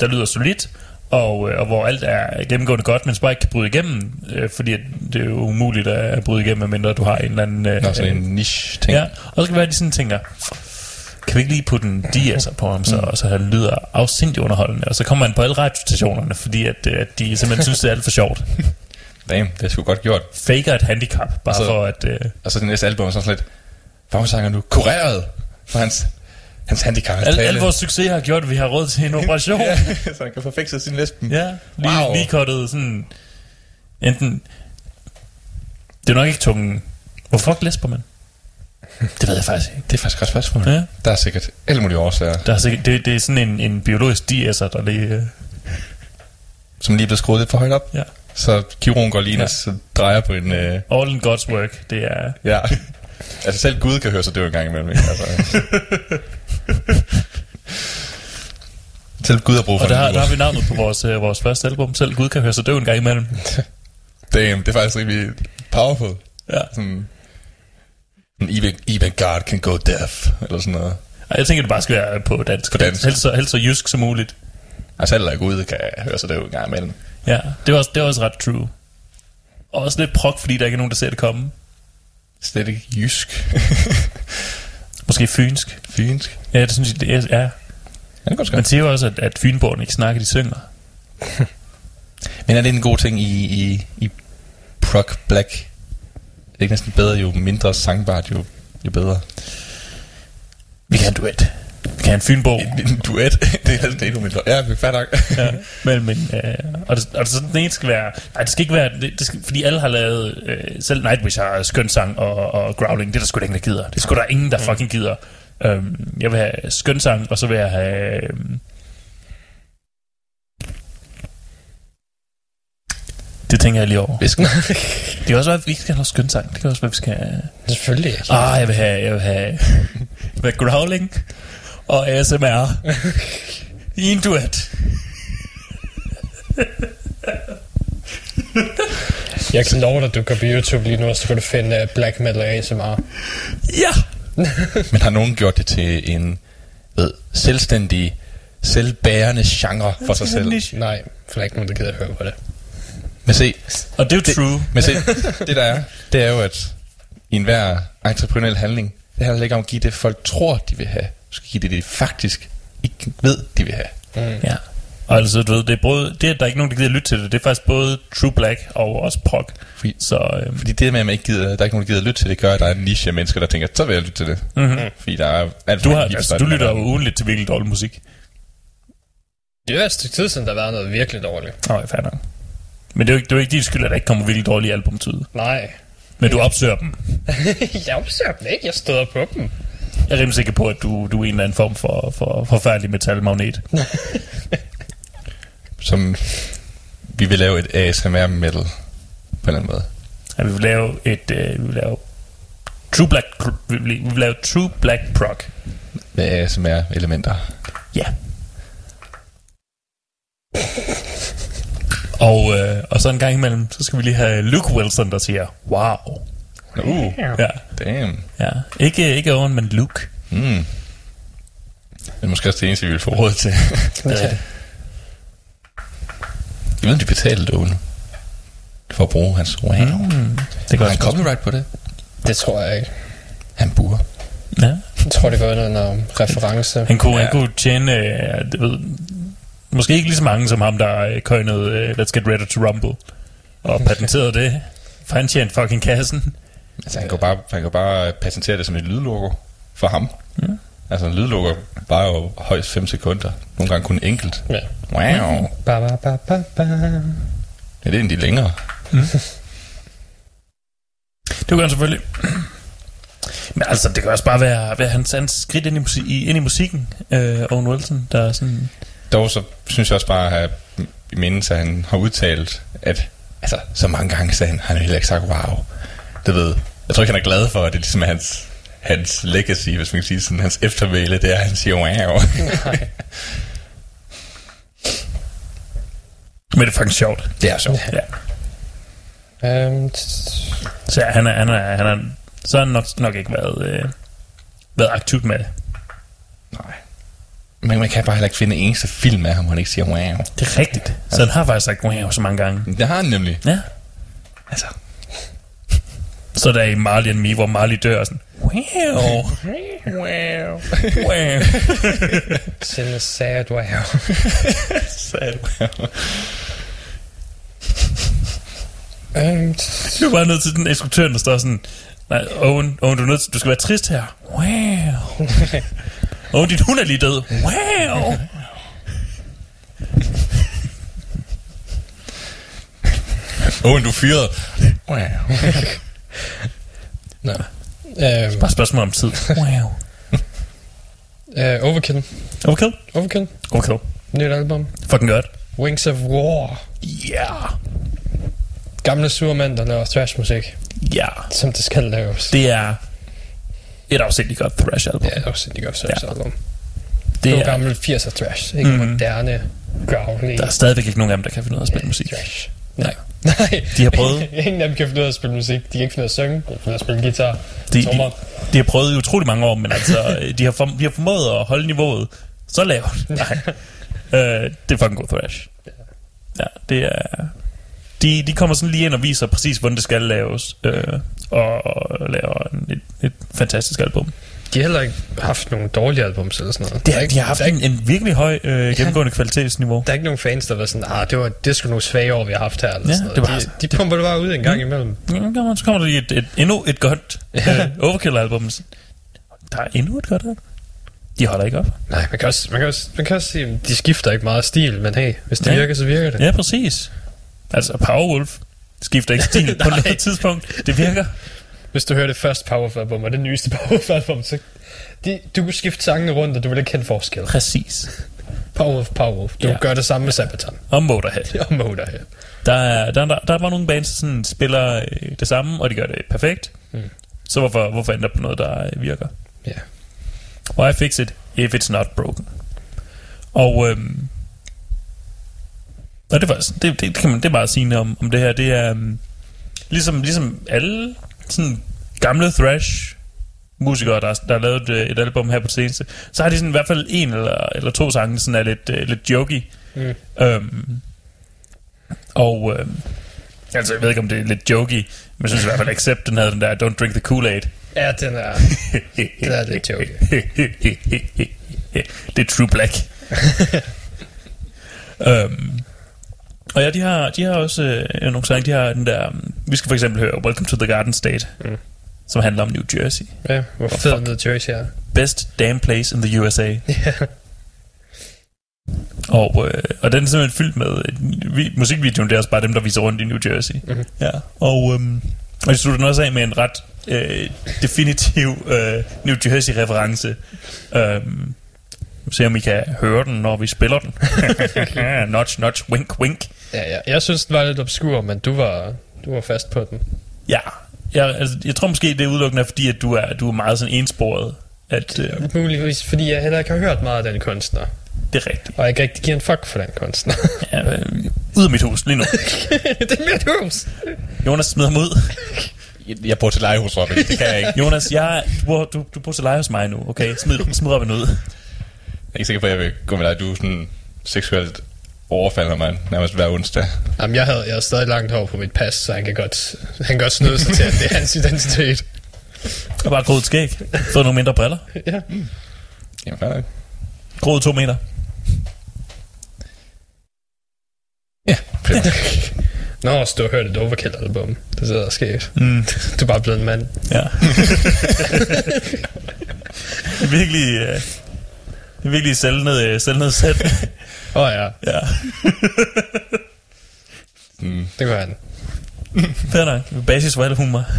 der lyder solidt, og, øh, og hvor alt er gennemgående godt, men ikke kan bryde igennem, øh, fordi det er jo umuligt at bryde igennem, medmindre du har en eller anden... Øh, Nå, sådan en niche-ting. Ja, og så kan det være, at de sådan tænker, kan vi ikke lige putte en diaser på ham, så, og så han lyder afsindig underholdende, og så kommer han på alle radiostationerne, fordi at, øh, at de simpelthen synes, det er alt for sjovt. Damn, det er sgu godt gjort. faker et handicap, bare Altså- for at... Øh, Og så det næste album er sådan lidt, Fagsanger nu kureret for hans, hans handicap. Hans al, al vores succes har gjort, at vi har råd til en operation. ja, så han kan få fikset sin lesben. Ja, lige, Wow. lige kottet sådan... Enten... Det er nok ikke tungen. Hvorfor fuck lesber man? Det ved jeg faktisk ikke. Det er faktisk et godt spørgsmål. Ja. Der er sikkert alle mulige årsager, Der er sikkert, det, det er sådan en, en biologisk DS'er, der lige... Øh, som lige er blevet skruet lidt for højt op. ja. Så kirurgen går lige ind Ja. og drejer på en... Øh, All in God's work, det er... ja. altså selv Gud kan høre sig døv en gang imellem. Ikke? Altså. selv Gud har brug for Og der, har- der har vi navnet på vores, øh, vores første album. Selv Gud kan høre sig døv en gang imellem. Damn, det er faktisk rimelig powerful. Ja. Sådan, even, even God can go deaf, eller sådan noget. Og jeg tænker, det bare skal være på dansk. På dansk. Helst så, helst så jysk som muligt. Altså selv Gud kan høre sig døv en gang imellem. Ja, det er også, det er også ret true. Og også lidt prok, fordi der ikke er nogen, der ser det komme. Slet ikke jysk. Måske fynsk. Fynsk. Ja, det synes jeg, det er. Ja. Ja, det Man siger jo også, at, at fynborgerne ikke snakker, de synger. Men er det en god ting i, i, i prog black? Det er ikke næsten bedre, jo mindre sangbart, jo, jo bedre. Vi kan have en duet. Kan have en fynborg. En duet, det er næsten endnu mindre. Ja, vi er fair nok. ja, men, men, øh, og, det, og det, så den ene skal være, nej, det skal ikke være, det, det skal, fordi alle har lavet, øh, selv Nightwish har skøn sang og, og growling, det er der sgu da ingen, der gider. Det er sgu der ingen, der fucking gider. Um, jeg vil have skøn sang, og så vil jeg have... Um, det tænker jeg lige over. Hvis, Det kan også være, at vi ikke skal have skøn sang. Det kan også være, at vi skal. Selvfølgelig. Ah, jeg vil have, jeg vil have, jeg vil have growling og ASMR i en duet. Jeg kan love dig, at du går på YouTube lige nu, og så kan du finde uh, Black Metal ASMR. Ja! men har nogen gjort det til en ved, selvstændig, selvbærende genre for sig selv? Nej, for der er ikke nogen, der gider at høre på det. Men se, Og det er jo true. men se, det der er, det er jo, at i enhver entreprenøriel handling, det handler ikke om at give det, folk tror, de vil have. Du skal give det, de faktisk ikke ved, de vil have. Ja. Og altså, du ved, det er, både, det, at der er ikke nogen, der gider lytte til det, det er faktisk både True Black og også prog. Fordi, Så øhm, fordi det med, at man ikke gider, der er ikke nogen, der gider lytte til det, gør, at der er en niche af mennesker, der tænker, så vil jeg lytte til det. mm-hmm. Fordi der er alt du, har, altså, du lytter er- jo ugenligt til virkelig dårlig musik. Det er et stykke tid siden, der har været noget virkelig dårligt. Nå, jeg fatter. Men det er jo ikke, det er jo ikke din skyld, at der ikke kommer virkelig dårlige album til. Nej. Men du opsøger dem. jeg opsøger dem ikke, jeg støder på dem. Jeg er rimelig sikker på, at du, du er en eller anden form for, for forfærdelig metalmagnet. Som vi vil lave et ASMR metal på en eller anden måde. At vi vil lave et... Øh, vi vil lave True Black, vi vil, vi vil lave True Black Prog. Med ASMR elementer. Ja. Og, øh, og så en gang imellem, så skal vi lige have Luke Wilson, der siger, wow. Uh, Ja, damn. ja. Ikke, ikke Owen, men Luke. Mm. Det er måske også det eneste, vi vil få råd til. Ja. Jeg ved, om de betaler det nu. For at bruge hans wow. Mm. Det Har kan han copyright på det? Det tror jeg ikke. Han burde. Ja. Jeg tror, det går under en reference. Han kunne, ja. Han kunne tjene, øh, det ved, måske ikke lige så mange som ham, der øh, køjnede øh, Let's Get Ready to Rumble. Og patenterede det. For han tjente fucking kassen. Altså, han kan bare, han kan bare patentere det som et lydlogo for ham. Ja. Altså, en lydlogo var jo højst 5 sekunder. Nogle gange kun enkelt. Ja. Wow. Ba, ba, ba, ba, ba. Ja, det er en de længere. Det kan han selvfølgelig. Men altså, det kan også bare være, være hans, hans skridt ind i, musik, ind i musikken, øh, Owen Wilson, der er sådan... Dog så synes jeg også bare at have i mindes, at han har udtalt, at altså, så mange gange sagde han, han har heller ikke sagt wow. Det ved, jeg tror ikke, han er glad for, at det ligesom er hans, hans legacy, hvis man kan sige sådan, hans eftermæle, det er, at han siger wow. Men det er faktisk sjovt. det er sjovt. Ja. Øhm, Så ja, han er, han er, han er, så har han nok, nok ikke været, øh, været aktivt med det. Nej. Men man kan bare heller ikke finde en eneste film af ham, hvor han ikke siger wow. Det er rigtigt. Så han har faktisk sagt wow så mange gange. Det har han nemlig. Ja. Altså, Så er der i Marley and Me, hvor Marley dør og sådan, wow, wow. wow. Sådan en sad wow. Sad wow. Um, Du er bare nødt til den instruktør, der står sådan, nej, Owen, Owen du, er nødt til, du skal være trist her. Wow. Owen, din hund er lige død. Wow. Åh, du er fyret. Wow. Nå. Um, Bare spørgsmål om tid. Wow. uh, Overkill. Overkill? Overkill. Overkill. Nyt album. Fucking godt. Wings of War. Ja. Gamle surmænd, der laver thrash-musik, Ja. som det skal laves. Det er et afsindigt godt thrash album. Ja, et godt thrash Ja. album. det Det er er, gammel 80'er thrash, ikke mm. moderne, gavlig der er stadigvæk ikke nogen af dem, der kan finde ud af at spille musik. thrash. Nej. Nej. De har prøvet. Ingen af dem kan finde ud af at spille musik. De kan ikke finde ud af at synge. De kan finde ud af at spille guitar. De, de, de har prøvet i utrolig mange år, men altså, de har, for, de har formået at holde niveauet så lavt. Nej. øh, det er fucking god thrash. Ja, det er... De, de kommer sådan lige ind og viser præcis, hvordan det skal laves, øh, og, og laver en, et, et fantastisk album. De har heller ikke haft nogle dårlige albums eller sådan noget. Det, er ikke- de har haft der er en, en virkelig høj øh, gennemgående kvalitetsniveau. Der er ikke nogen fans, der var sådan, ah, det var det sgu nogle svage år, vi har haft her. Eller Ja, sådan noget. det var- de, de pumper det bare ud en gang imellem. Ja, Så kommer der lige et, et, endnu et godt øh, Overkill-album. Der er endnu et godt album. De holder ikke op. Nej, man kan også, man kan også, man kan også sige, de skifter ikke meget stil, men hey, hvis det Ja. virker, så virker det. Ja, præcis. Altså, Powerwolf skifter ikke stil på noget tidspunkt. Det virker. Hvis du hører det første Powerwolf-album og det nyeste Powerwolf-album, så de, du kunne skifte sangene rundt, og du vil ikke kende forskel. Præcis. Powerwolf, Powerwolf. Du Ja. gør det samme med Sabaton. Og Motorhead. Og Motorhead. Der er, der, der, der er bare nogle bands, der sådan spiller øh, det samme, og de gør det perfekt. Mm. Så hvorfor, hvorfor ændre på noget, der øh, virker? Ja. Why fix it if it's not broken? Og, øhm, og det, var, det, det, det, kan man, det er bare at sige om, om det her. Det er øhm, ligesom, ligesom alle sådan gamle thrash musikere, der, der har lavet øh, et album her på det seneste, så har de sådan i hvert fald en eller, eller to sange, der sådan er lidt, øh, lidt jokey. Mm. Øhm, og øhm, altså, jeg ved ikke, om det er lidt jokey, men jeg synes i hvert fald, Accept, den havde den der Don't Drink the Kool-Aid. Ja, den er... Den er lidt jokey. det er True Black. øhm, og ja, de har, de har også øh, nogle sange. De har den der... um, Vi skal for eksempel høre Welcome to the Garden State, Mm. som handler om New Jersey. Ja, hvor fed. New Jersey er. Best damn place in the USA. Ja. Og, øh, og den er simpelthen fyldt med... Vi, musikvideoen, det er også bare dem, der viser rundt i New Jersey. Mhm. Ja. Og, øhm, og de slutter den også af med en ret øh, definitiv øh, New Jersey-reference. Øhm, se om I kan høre den, når vi spiller den. notch, notch, wink, wink. Ja, ja. Jeg synes, den var lidt obskur, men du var, du var fast på den. Ja, jeg, altså, jeg tror måske, det er udelukkende, fordi at du er, du er meget sådan ensporet. At, øh, Muligvis, fordi jeg heller ikke har hørt meget af den kunstner. det er rigtigt. Og jeg ikke rigtig giver en fuck for den kunstner. Ja, øh, ud af mit hus lige nu. det er mit hus. Jonas smider mig ud. Jeg, jeg bor til leje hos Robin. Det kan jeg ikke. Jonas, jeg, du, bor, du, du bor til leje hos mig nu, okay? Smid, smid Robin ud. Jeg er ikke sikker på, at jeg vil gå med dig. Du er sådan seksuelt overfalder mig nærmest hver onsdag. Jamen, jeg havde, jeg havde stadig langt hår på mit pas, så han kan godt, han kan godt snyde sig til, at det er hans identitet. Og bare groet skæg. Fået nogle mindre briller. Ja. Jamen, fair nok. Groet to meter. Ja, fedt. Nå, så du har hørt et Overkill-album. Det sidder og sket. Mm. Du er bare blevet en mand. Ja. det virkelig... Øh, det er virkelig selvned, selvnedsættende. Åh oh, ja, Ja. Mm. det gør han. Fair nok. Basis for al humor.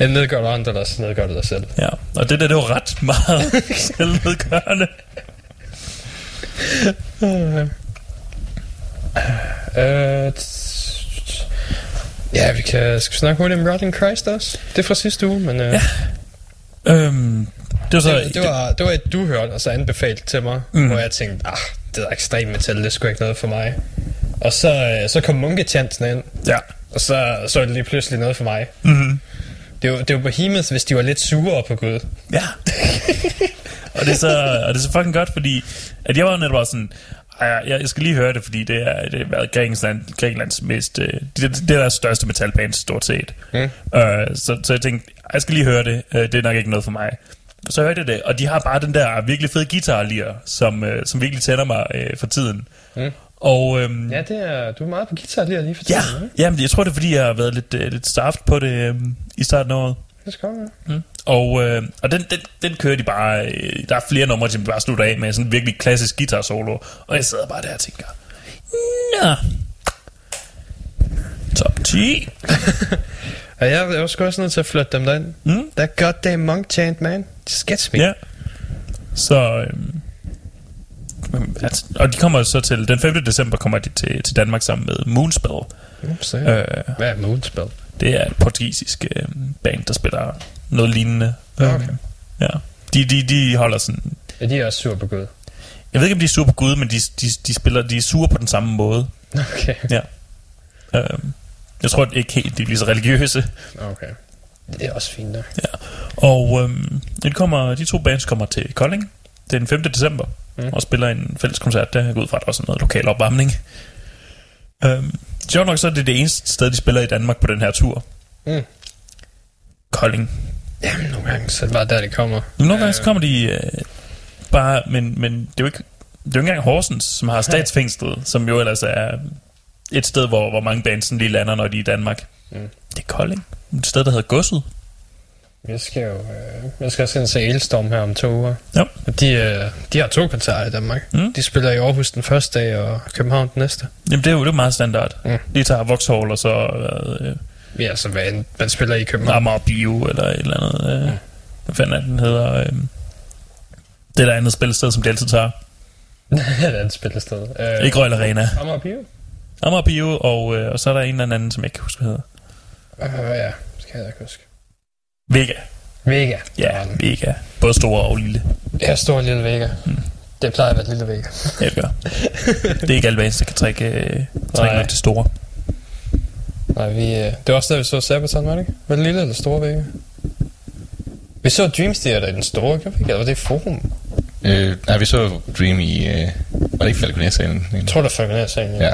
En nedgør du andre, eller nedgør du dig selv. Ja. Og det der, det var ret meget selvnedgørende. Øh, ja, vi kan skal vi snakke hurtigt om Rotting Christ også. Det er fra sidste uge, men øh, Ja. Øhm, det var så... det, det, var, det var et, du hørte, og så anbefalet til mig, Mm. hvor jeg tænkte, ah, det er ekstrem metal, det sgu ikke noget for mig. Og så, øh, så kom munketjansen ind, Ja. og så, så er det lige pludselig noget for mig. Mm-hmm. Det var, det var Behemoth, hvis de var lidt sure på Gud. Ja. og, det er så, og det er så fucking godt, fordi at jeg var netop bare sådan, "Ej, jeg, jeg skal lige høre det, fordi det er, det er Grækenland, Grækenlands mest, øh, det, det er deres største metalband stort set. Mm. Øh, så, så jeg tænkte, jeg skal lige høre det, øh, det er nok ikke noget for mig. Så hørte jeg det, og de har bare den der virkelig fede guitar som, øh, som virkelig tænder mig øh, for tiden. Mm. Og øhm, Ja, det er, du er meget på guitar lige, lige for ja, tiden, ikke? jamen, jeg tror det er fordi, jeg har været lidt, øh, lidt starft på det øhm, i starten af året. Det skal være. Mm. Og, øh, og den, den, den kører de bare... Øh, der er flere numre, de bare slutter af med sådan en virkelig klassisk guitar solo. Og jeg sidder bare der og tænker... Nå. Top 10. Og jeg er også også nødt til at flytte dem derind. Mm. That goddamn monk chant, man. Just gets me. Ja. Så... Øhm, altså, og de kommer så til... Den 5. december kommer de til, til Danmark sammen med Moonspell. Ups, Øh, øh. Hvad er Moonspell? Det er et portugisisk øh, band, der spiller noget lignende. Okay. Ja. De, de, de holder sådan... Ja, de er også super gode. Jeg ved ikke, om de er sure på Gud, men de, de, de spiller... De er sure på den samme måde. Okay. Ja. Øhm, jeg tror ikke helt, de er lige så religiøse. Okay. Det er også fint nok. Ja. Og øhm, de, kommer, de to bands kommer til Kolding den 5. december mm. og spiller en fælles koncert. Der går ud fra, at der også er noget lokal opvarmning. Øhm, sjovt nok så er det det eneste sted, de spiller i Danmark på den her tur. Mm. Kolding. Jamen, nogle gange, så er det bare der, det kommer. Men nogle gange så kommer de øh, bare, men, men det er jo ikke, det er jo ikke engang Horsens, som har statsfængslet, som jo ellers er et sted, hvor, hvor mange bands lige lander, når de er i Danmark. Mm. Det er Kolding. Et sted, der hedder Godset. Jeg skal jo øh, jeg skal også ind se Elstorm her om to uger. Ja. Og De, øh, de har to koncerter i Danmark. Mm. De spiller i Aarhus den første dag, og København den næste. Jamen, det er jo det er meget standard. Mm. De tager Vauxhall, og så øh, Ja, så hvad man spiller i København. Amager Bio, eller et eller andet. Øh, Mm. Hvad fanden er den hedder? Øh, det der andet spillested, som de altid tager. det er et spillested. Øh, Ikke Royal Arena. Amager Bio? Amager Bio, og, øh, og så er der en eller anden, som jeg ikke kan huske, hvad hedder. Øh, ja, skal jeg ikke huske. Vega. Vega. Ja, Vega. Både store og lille. Det er stor lille Vega. Mm. Det plejer at være lille Vega. Ja, det gør. det er ikke alle bands, der kan trække, øh, trække nok til store. Nej, vi, øh, det var også der, vi så Sabaton, var det ikke? Var det lille eller store Vega? Vi så Dreams Theater i den store, gjorde vi ikke? Eller var det Forum? Øh, nej, vi så Dream i... Øh, var det ikke Falconer-salen? Jeg tror, der faldt ned sagen. Ja.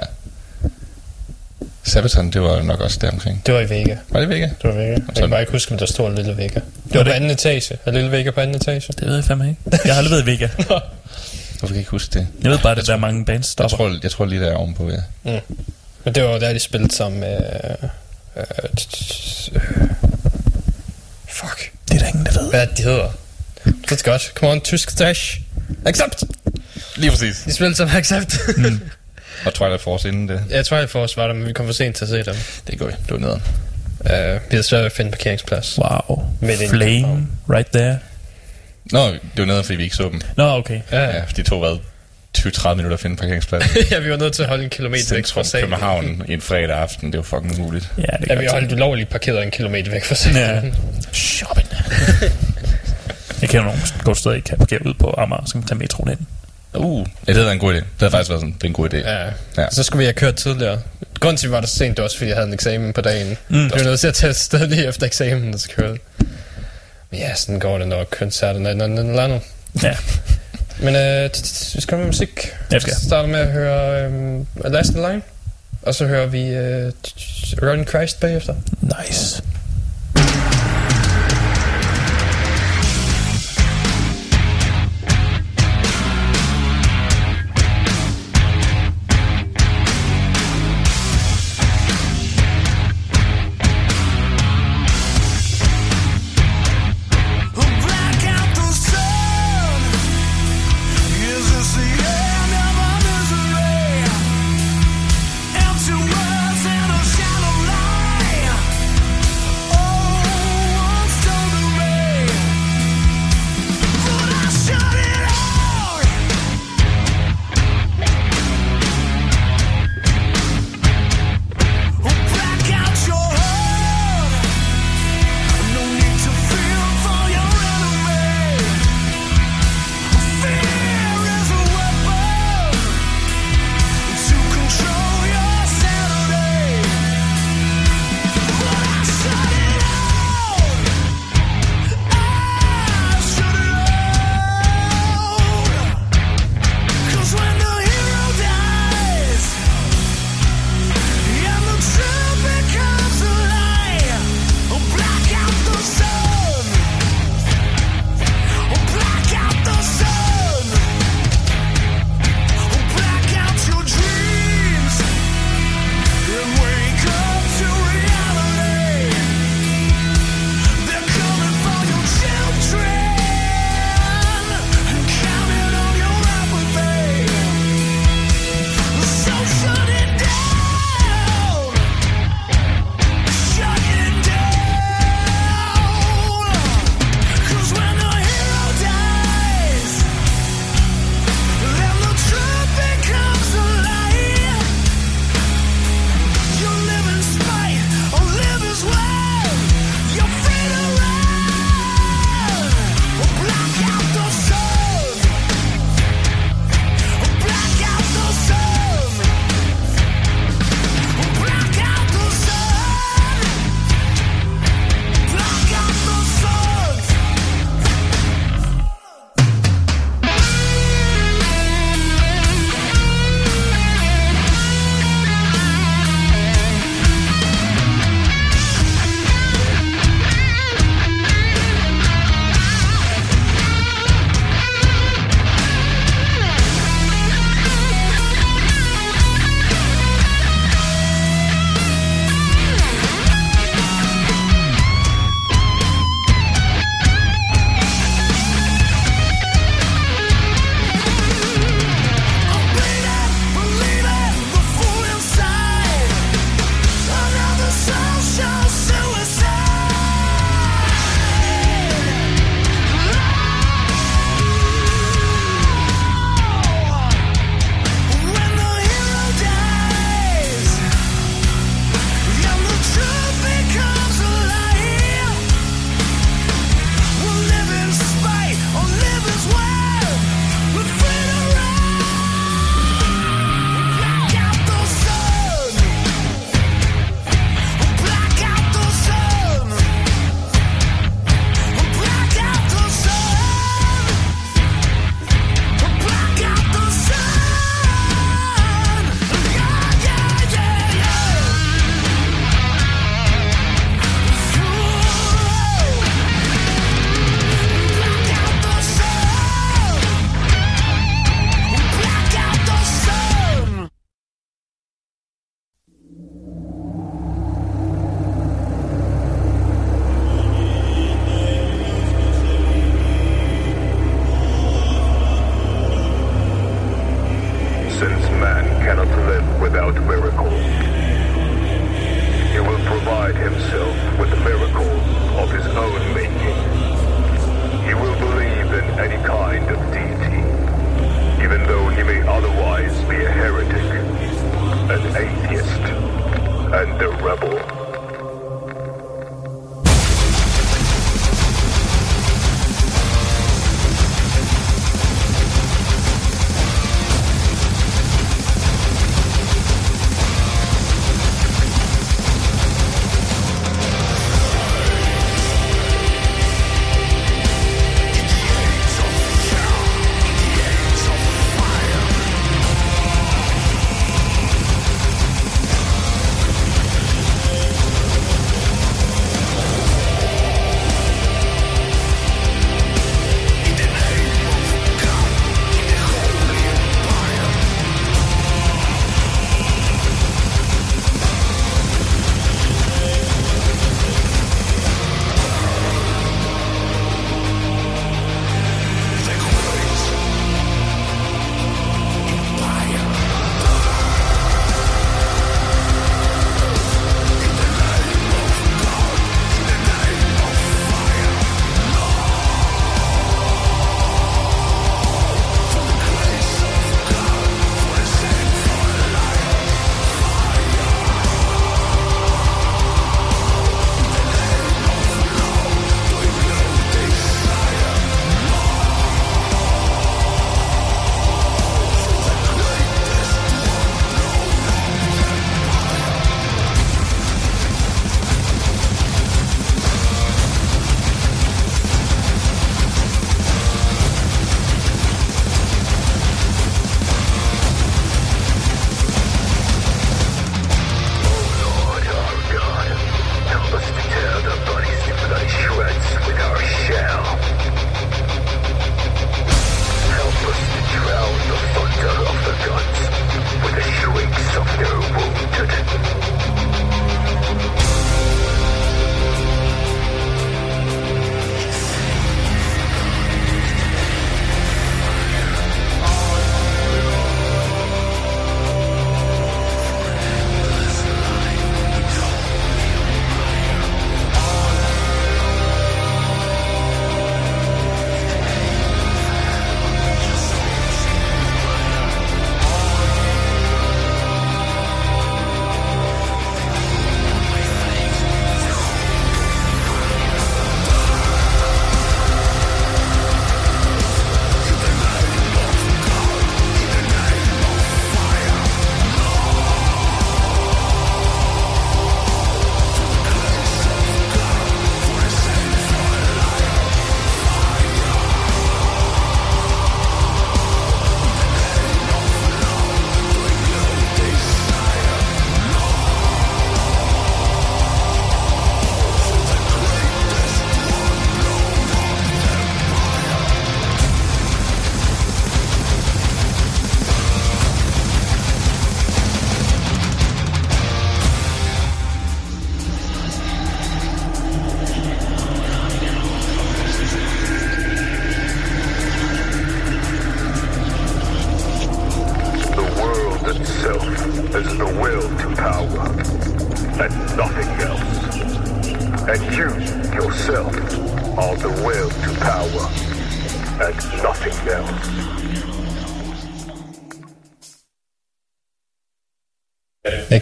Sabaton, det var nok også der omkring. Det var i Vega. Var det Vega? Det var Vega. Jeg kan bare ikke huske, om der stod en lille Vega. Det var på anden etage. Er lille Vega på anden etage? Det ved jeg fandme ikke. Jeg har aldrig været i Vega. Hvorfor kan jeg ikke huske det? Jeg ved bare, at der er mange bands, der Jeg tror, jeg tror lige der er ovenpå, ja. Mm. Men det var der, de spillede med... Øh, øh, øh, fuck. Det er der ingen, der ved. Hvad det, de hedder? Det er godt. Come on, tysk stash. Accept! Lige præcis. De spillede sammen Accept. Mm. Og Twilight Force inden det. jeg tror, jeg Force var der, men vi kom for sent til at se dem. Det går vi. Det var nederen. Uh, vi havde svært ved at finde parkeringsplads. Wow. I Flame, right there. Nå, det var nederen, fordi vi ikke så dem. Nå, okay. Ja, Ja, de tog hvad? 20-30 minutter at finde parkeringsplads. ja, vi var nødt til at holde en kilometer væk fra Centrum salen. København en fredag aften. Det var fucking umuligt. Ja, det Ja, vi godt. holdt ulovligt parkeret en kilometer væk fra salen. Ja. Shopping. jeg kender nogle gode steder, I kan parkere ud på Amager, så kan man tage metroen ind. Uh, ja, det havde været en god idé. Det havde faktisk været sådan, det er en god idé. Ja. Ja. Så skulle vi have kørt tidligere. Grunden til, at vi var der sent, det var også, fordi jeg havde en eksamen på dagen. Mm. Jeg var nødt til at tage afsted lige efter eksamen, og så kørte. Men ja, sådan går det nok koncerterne eller noget. Ja. Men øh, vi skal med musik. Vi skal. Starter med at høre øh, Last in Line. Og så hører vi øh, Run Christ bagefter. Nice.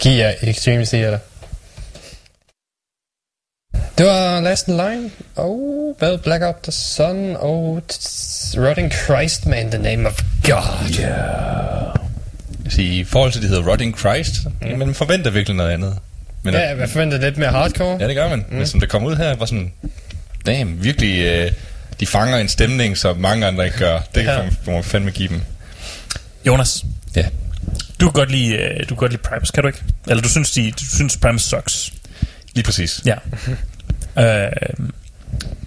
Giver Extreme Theater. Det var Last in Line, og hvad Black Out the Sun, og Rotting Christ, man, in the name of God. Så I forhold til, det hedder Rotting Christ, mm. man forventer virkelig noget andet. Men Ja, jeg forventer lidt mere hardcore. Ja, det gør man. Mm. Men som det kom ud her, var sådan, damn, virkelig, øh, de fanger en stemning, som mange andre ikke gør. Det Ja. kan man, man fandme give dem. Jonas. Ja. Du kan godt lide, øh, du kan godt lide Primus, kan du ikke? Eller du synes, de, du synes Primus sucks. Lige præcis. Ja. øh,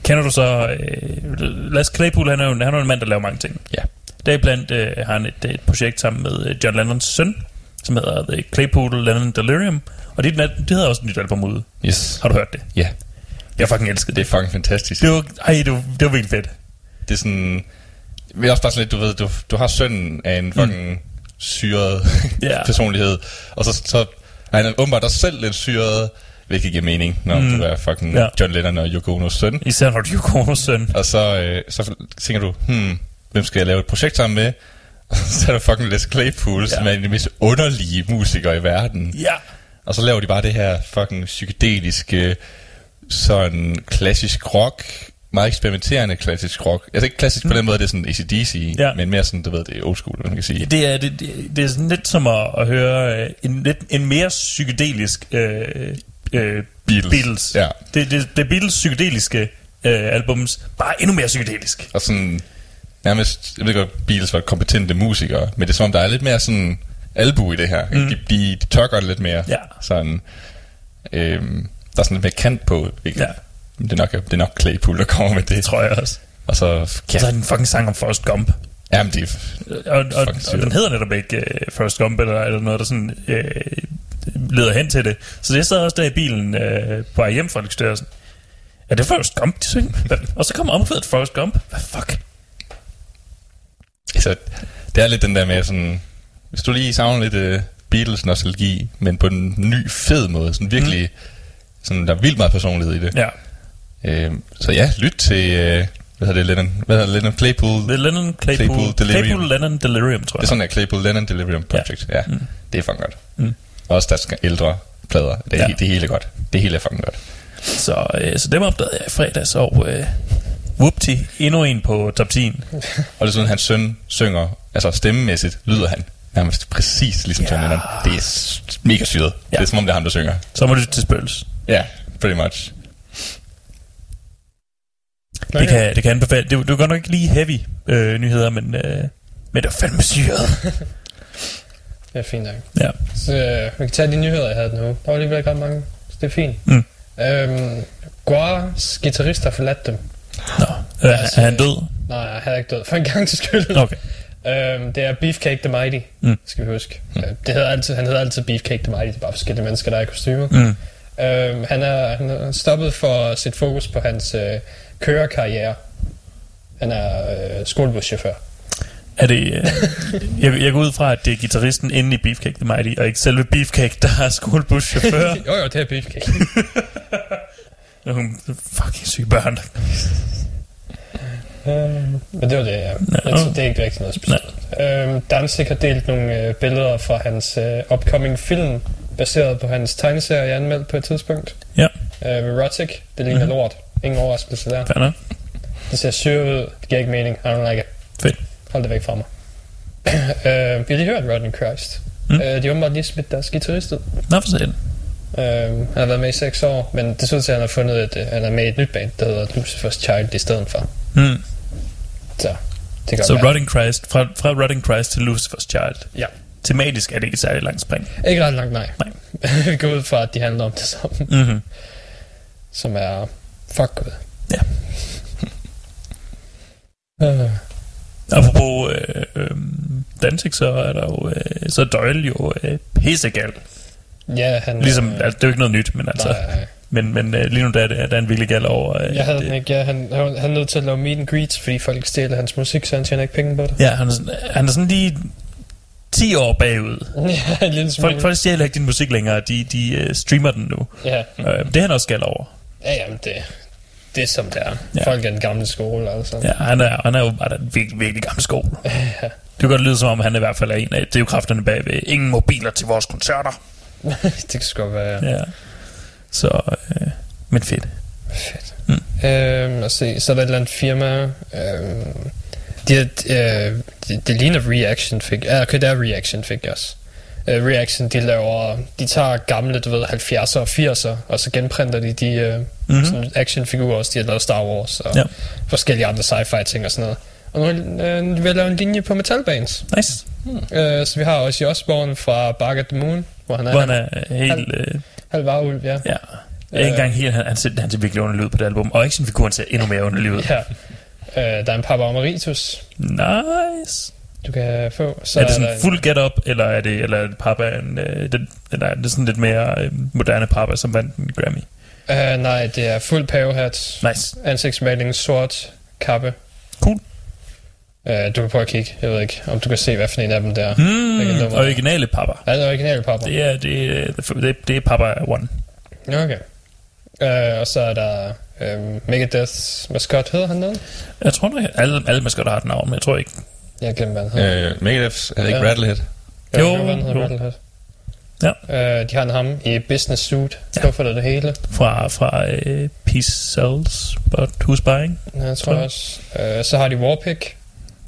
kender du så... Øh, Lars Claypool, han er, jo, han er jo en mand, der laver mange ting. Ja. Deriblandt øh, har han et, et projekt sammen med øh, John Lennons søn, som hedder The Claypool Lennon Delirium. Og det, er et- det hedder også et nyt album ude. Yes. Har du hørt det? Ja. Jeg fucking elskede Det er fucking fantastisk. Det var, ej, det var, det var virkelig fedt. Det er sådan... Det er også bare sådan lidt, du ved, du, du har sønnen af en fucking mm. Syret Ja. personlighed. Og så, så er han åbenbart også selv lidt syret, hvilket giver mening, når mm. du er fucking ja. John Lennon og Yoko Onos søn. Især når du er Yoko Onos søn. Og så, øh, så tænker du, hmm, hvem skal jeg lave et projekt sammen med? Så er der fucking Les Claypool, ja. som er en af de mest underlige musikere i verden. Ja. Og så laver de bare det her fucking psykedeliske, sådan klassisk rock, meget eksperimenterende klassisk rock. Altså ikke klassisk på den måde, det er sådan ACDC, Ja. men mere sådan, du ved, det er old school, man kan sige. Det er, det, det, det er sådan lidt som at, at høre øh, en, lidt, en mere psykedelisk øh, øh, Beatles. Beatles. Ja. Det, det, det Beatles psykedeliske øh, albums, bare endnu mere psykedelisk. Og sådan, nærmest, jeg ved godt, Beatles var kompetente musikere, men det er som om, der er lidt mere sådan albu i det her. Mm. De, de, de tør godt lidt mere. Ja. Sådan, øhm, der er sådan lidt mere kant på, ikke? Ja. Det er, nok, det er nok Claypool, der kommer med det. Det tror jeg også. Og så, Ja. Så er den fucking sang om Forrest Gump. jamen det er, Og, og, og den hedder netop ikke uh, Forrest Gump eller, eller noget, der sådan uh, leder hen til det. Så jeg sad også der i bilen uh, på vej hjem fra Lykstørrelsen. Er det Forrest Gump, de synger? Og så kommer omkvædet Forrest Gump. Hvad fuck? altså, det er lidt den der med sådan, hvis du lige savner lidt uh, Beatles nostalgi, men på en ny, fed måde, sådan virkelig, mm. sådan, der er vildt meget personlighed i det. Ja. Øhm, så ja, lyt til, øh, hvad hedder det, Lennon, hvad hedder det, Lennon Claypool? Det er Lennon Claypool, Claypool Delirium. Claypool Lennon Delirium, tror Det er jeg. sådan, at Claypool Lennon Delirium Project, ja. ja. Mm. Det er fucking godt. Mm. Også deres ældre plader. Det er, Ja. ja. det er hele godt. Det hele er fucking godt. Så, øh, så dem opdagede jeg i fredags, og øh, whoopty, endnu en på top 10. Og desuden, hans søn synger, altså stemmemæssigt lyder han nærmest præcis ligesom Ja. John Lennon. Det er mega syret. Ja. Ja. Det er som om, det er ham, der synger. Så må du til spøgels. Ja, pretty much. Det kan, det kan anbefale. Det, var godt nok ikke lige heavy øh, nyheder, men, øh, men det var fandme syret. Det er fint nok. ja. Så øh, vi kan tage de nyheder, jeg havde nu. Der var alligevel ikke ret mange, så det er fint. Mm. Øhm, Guars guitarist har forladt dem. Nå, øh, er han død? Nej, han er ikke død. For en gang til skyld. Okay. Øhm, det er Beefcake the Mighty, Mm. skal vi huske. Mm. Det hedder altid, han hedder altid Beefcake the Mighty. Det er bare forskellige mennesker, der er i kostymer. Mm. Øhm, han, er, han er stoppet for at sætte fokus på hans øh, kørekarriere. Han er øh, skolebuschauffør. Er det, øh, jeg, jeg går ud fra, at det er gitarristen inde i Beefcake the Mighty, og ikke selve Beefcake, der er skolebuschauffør. jo, jo, det er Beefcake. Nogle fucking syge børn. Øhm, men det var det, ja. Nå. Altså, det er ikke rigtig noget specielt. Øhm, Danzig har delt nogle øh, billeder fra hans øh, upcoming film, baseret på hans tegneserie, jeg anmeldte på et tidspunkt. Ja, Øh, Erotic. Det ligner mm-hmm. lort. Ingen overraskelse der. fair nok. Det ser syret ud. Det giver ikke mening. I don't like it. Fedt. Hold det væk fra mig. øh, vi har lige hørt Rodney Christ. Mm. Øh, de har åbenbart lige smidt deres guitarist ud. Nå, for satan. Øh, han har været med i 6 år, men det ser ud til, at han har fundet et, øh, han er med i et nyt band, der hedder Lucifer's Child i stedet for. Mm. Så det kan Så være. Rotting Christ, fra, fra Rotting Christ til Lucifer's Child. Ja. Tematisk er det ikke et særligt langt spring. Ikke ret langt, nej. Nej. vi går ud fra, at de handler om det samme, Mm-hmm. som er fuck good. Ja. Øh, Apropos øh, øh, Danzig, så er der jo, øh, så er Doyle jo øh, pissegal. ja, han... Ligesom, øh, altså, det er jo ikke noget nyt, men altså, nej, men, men øh, lige nu der er, det, der er en virkelig gal over. Øh, Jeg havde det. den ikke. Ja, han, han, han er nødt til at lave meet and greets, fordi folk stjæler hans musik, så han tjener ikke penge på det. Ja, han er, sådan, han er sådan lige 10 år bagud. ja, en lille smule. Folk, folk stjæler ikke din musik længere, de, de uh, streamer den nu. Ja, Øh, det er han også gal over. ja jamen det, det som det er. Ja. Ja. Folk er den gamle skole, altså. Ja, han er, han er jo bare en virkelig, virkelig gammel skole. Det kan godt lyde som om, han i hvert fald er en af det er jo kræfterne bagved. Ingen mobiler til vores koncerter. det kan sgu godt være. Ja. Så, øh, men fedt. Fedt. Mm. Øhm, og se, så er der et eller andet firma. Øhm, de, øh, det, det ligner Reaction fik. Ja, okay, det er Reaction Figures. Uh, Reaction, de laver, de tager gamle, du ved, 70'er og 80'er, og så genprinter de de Mhm. mm-hmm. sådan actionfigurer også. De har lavet Star Wars og Ja. forskellige andre sci-fi ting og sådan noget. Og nu øh, de vil lave en linje på metalbands. Nice. Uh, så vi har også Osborne fra Bark at the Moon, hvor han er, Hvor han er øh, helt... Øh, halv varulv, ja. ja. Ikke engang helt... Han, han, ser, han ser virkelig underlig ud på det album. Og actionfiguren ser endnu mere underlig ud. ja. Uh, der er en Papa Emeritus, Nice. Du kan få. Så er det der sådan en- fuld get-up, eller er det, eller er det Papa en, øh, den, eller er det sådan lidt mere øh, moderne Papa, som vandt en Grammy? Uh, nej, det er fuld pavehat, Nice. ansigtsmaling, sort kappe. Cool. Uh, du kan prøve at kigge. Jeg ved ikke, om du kan se, hvad for en af dem der. Mm, originale Papa. Ja, det er originale papper. Det er, det, er, det, er- det er Papa One. Okay. Uh, og så er der um, Megadeths maskot. Hedder han noget? Jeg tror at alle, alle maskotter har et navn, men jeg tror ikke. Jeg glemmer, hvad han hedder. Øh, Megadeth, er det ikke Ja. Rattlehead? Jo, han hedder, jo. Rattlehead. Ja. Uh, de har en ham i business suit. Skuffer det det hele. Fra, fra uh, Peace Cells, but who's buying? Ja, jeg tror jeg også. Uh, så har de Warpick.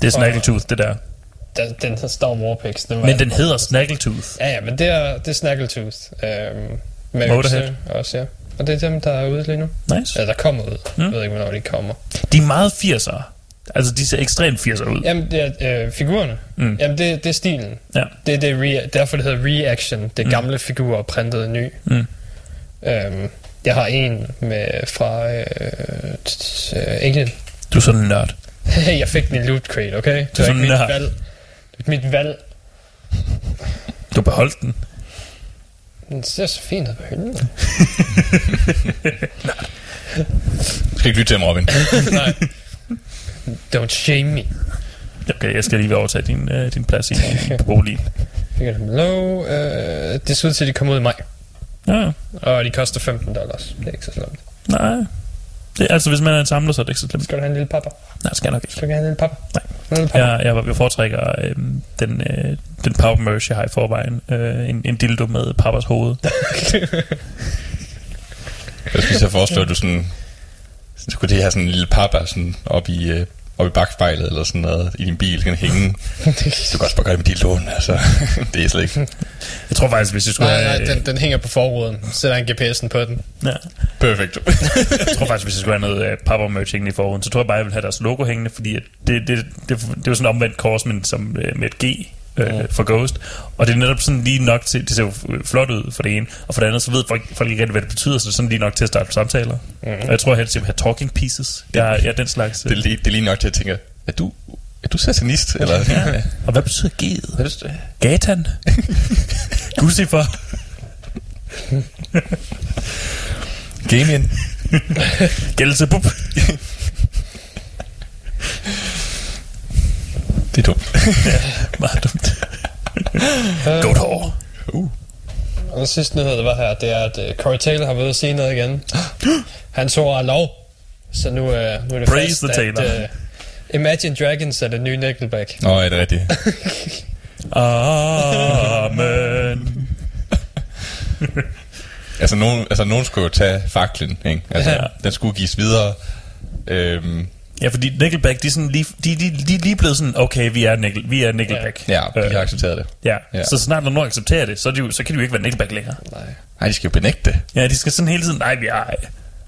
Det er Snaggletooth, det der. Den, den der står Warpix. Var Men den hedder Snaggletooth. Ja, ja, men det er, det er Snaggletooth. Øhm, med Motorhead. Også, ja. Og det er dem, der er ude lige nu. Nice. Ja, der kommer ud. Mm. Jeg ved ikke, hvornår de kommer. De er meget 80'ere. Altså, de ser ekstremt 80'ere ud. Jamen, det er øh, figurerne. Mm. Jamen, det, det er stilen. Ja. Det, det er re- derfor, det hedder Reaction. Det er Mm. gamle figurer printet ny. Mm. Øhm, jeg har en med fra øh, t- øh, Alien. Du er sådan en nørd. jeg fik den i Loot Crate, okay? Det Du er sådan mit nørd. valg. Det er mit valg. Du beholdt den. Den ser så fint ud på hylden. Du skal ikke lytte til ham, Robin. Nej. Don't shame me. Okay, jeg skal lige overtage din, øh, din plads i på boligen. Fik jeg dem low. Øh, det ser ud til, at de kommer ud i maj. Ja, Og de koster 15 dollars. Det er ikke så slemt. nej. Det, altså, hvis man er en samler, så er det ikke så slemt. Skal du have en lille pappa? Nej, skal jeg nok ikke. Skal du have en lille pappa? Nej. En lille pappa? Jeg, jeg, jeg foretrækker øh, den, øh, den power merch, jeg har i forvejen. Øh, en, en dildo med pappas hoved. Jeg skulle så foreslå, at du sådan... Så skulle det have sådan en lille papa sådan op i, øh, op i bagspejlet eller sådan noget i din bil, kan hænge. Du kan også bare gøre det med dildoen, altså. det er slet ikke... Jeg tror faktisk, hvis jeg skulle Nej, have... nej, den, den hænger på forruden. Sætter en GPS'en på den. Ja. Perfekt. jeg tror faktisk, hvis jeg skulle have noget uh, papper merch hængende i forhuden, så tror jeg bare, jeg ville have deres logo hængende, fordi at det, det, det, det, det er jo sådan omvendt kors, men som, uh, med et G uh, for Ghost. Og det er netop sådan lige nok til, det ser jo flot ud for det ene, og for det andet, så ved folk, folk ikke rigtig, hvad det betyder, så det er sådan lige nok til at starte samtaler. Mhm. Og jeg tror helst, jeg vil have talking pieces. Jeg, er- jeg er den slags. Det er, lige, det er lige nok til at tænke, er du, er du satanist? Eller? Ja. Og hvad betyder G'et? Hvad er det? Gatan? Lucifer? Gaming. Gældsebub? Det er dumt. ja, meget dumt. Godt hår. Uh. Og den sidste nyhed, der var her, det er, at uh, Corey Taylor har været at sige noget igen. Hans ord er lov. Så nu, uh, nu er det Praise fast, the Taylor. at uh, Imagine Dragons er det nye Nickelback. Nå, er det rigtigt? Amen. altså, nogen, altså, nogen skulle jo tage faklen, ikke? Altså, Ja. den skulle gives videre. Øhm, Ja, fordi Nickelback, de er, sådan lige, de, de, de er lige blevet sådan, okay, vi er, Nickel, vi er Nickelback. ja, de har accepteret det. Ja. Ja. ja, så snart når nogen accepterer det, så, er de så kan de jo ikke være Nickelback længere. Nej. Nej, de skal jo benægte det. Ja, de skal sådan hele tiden, nej, vi er,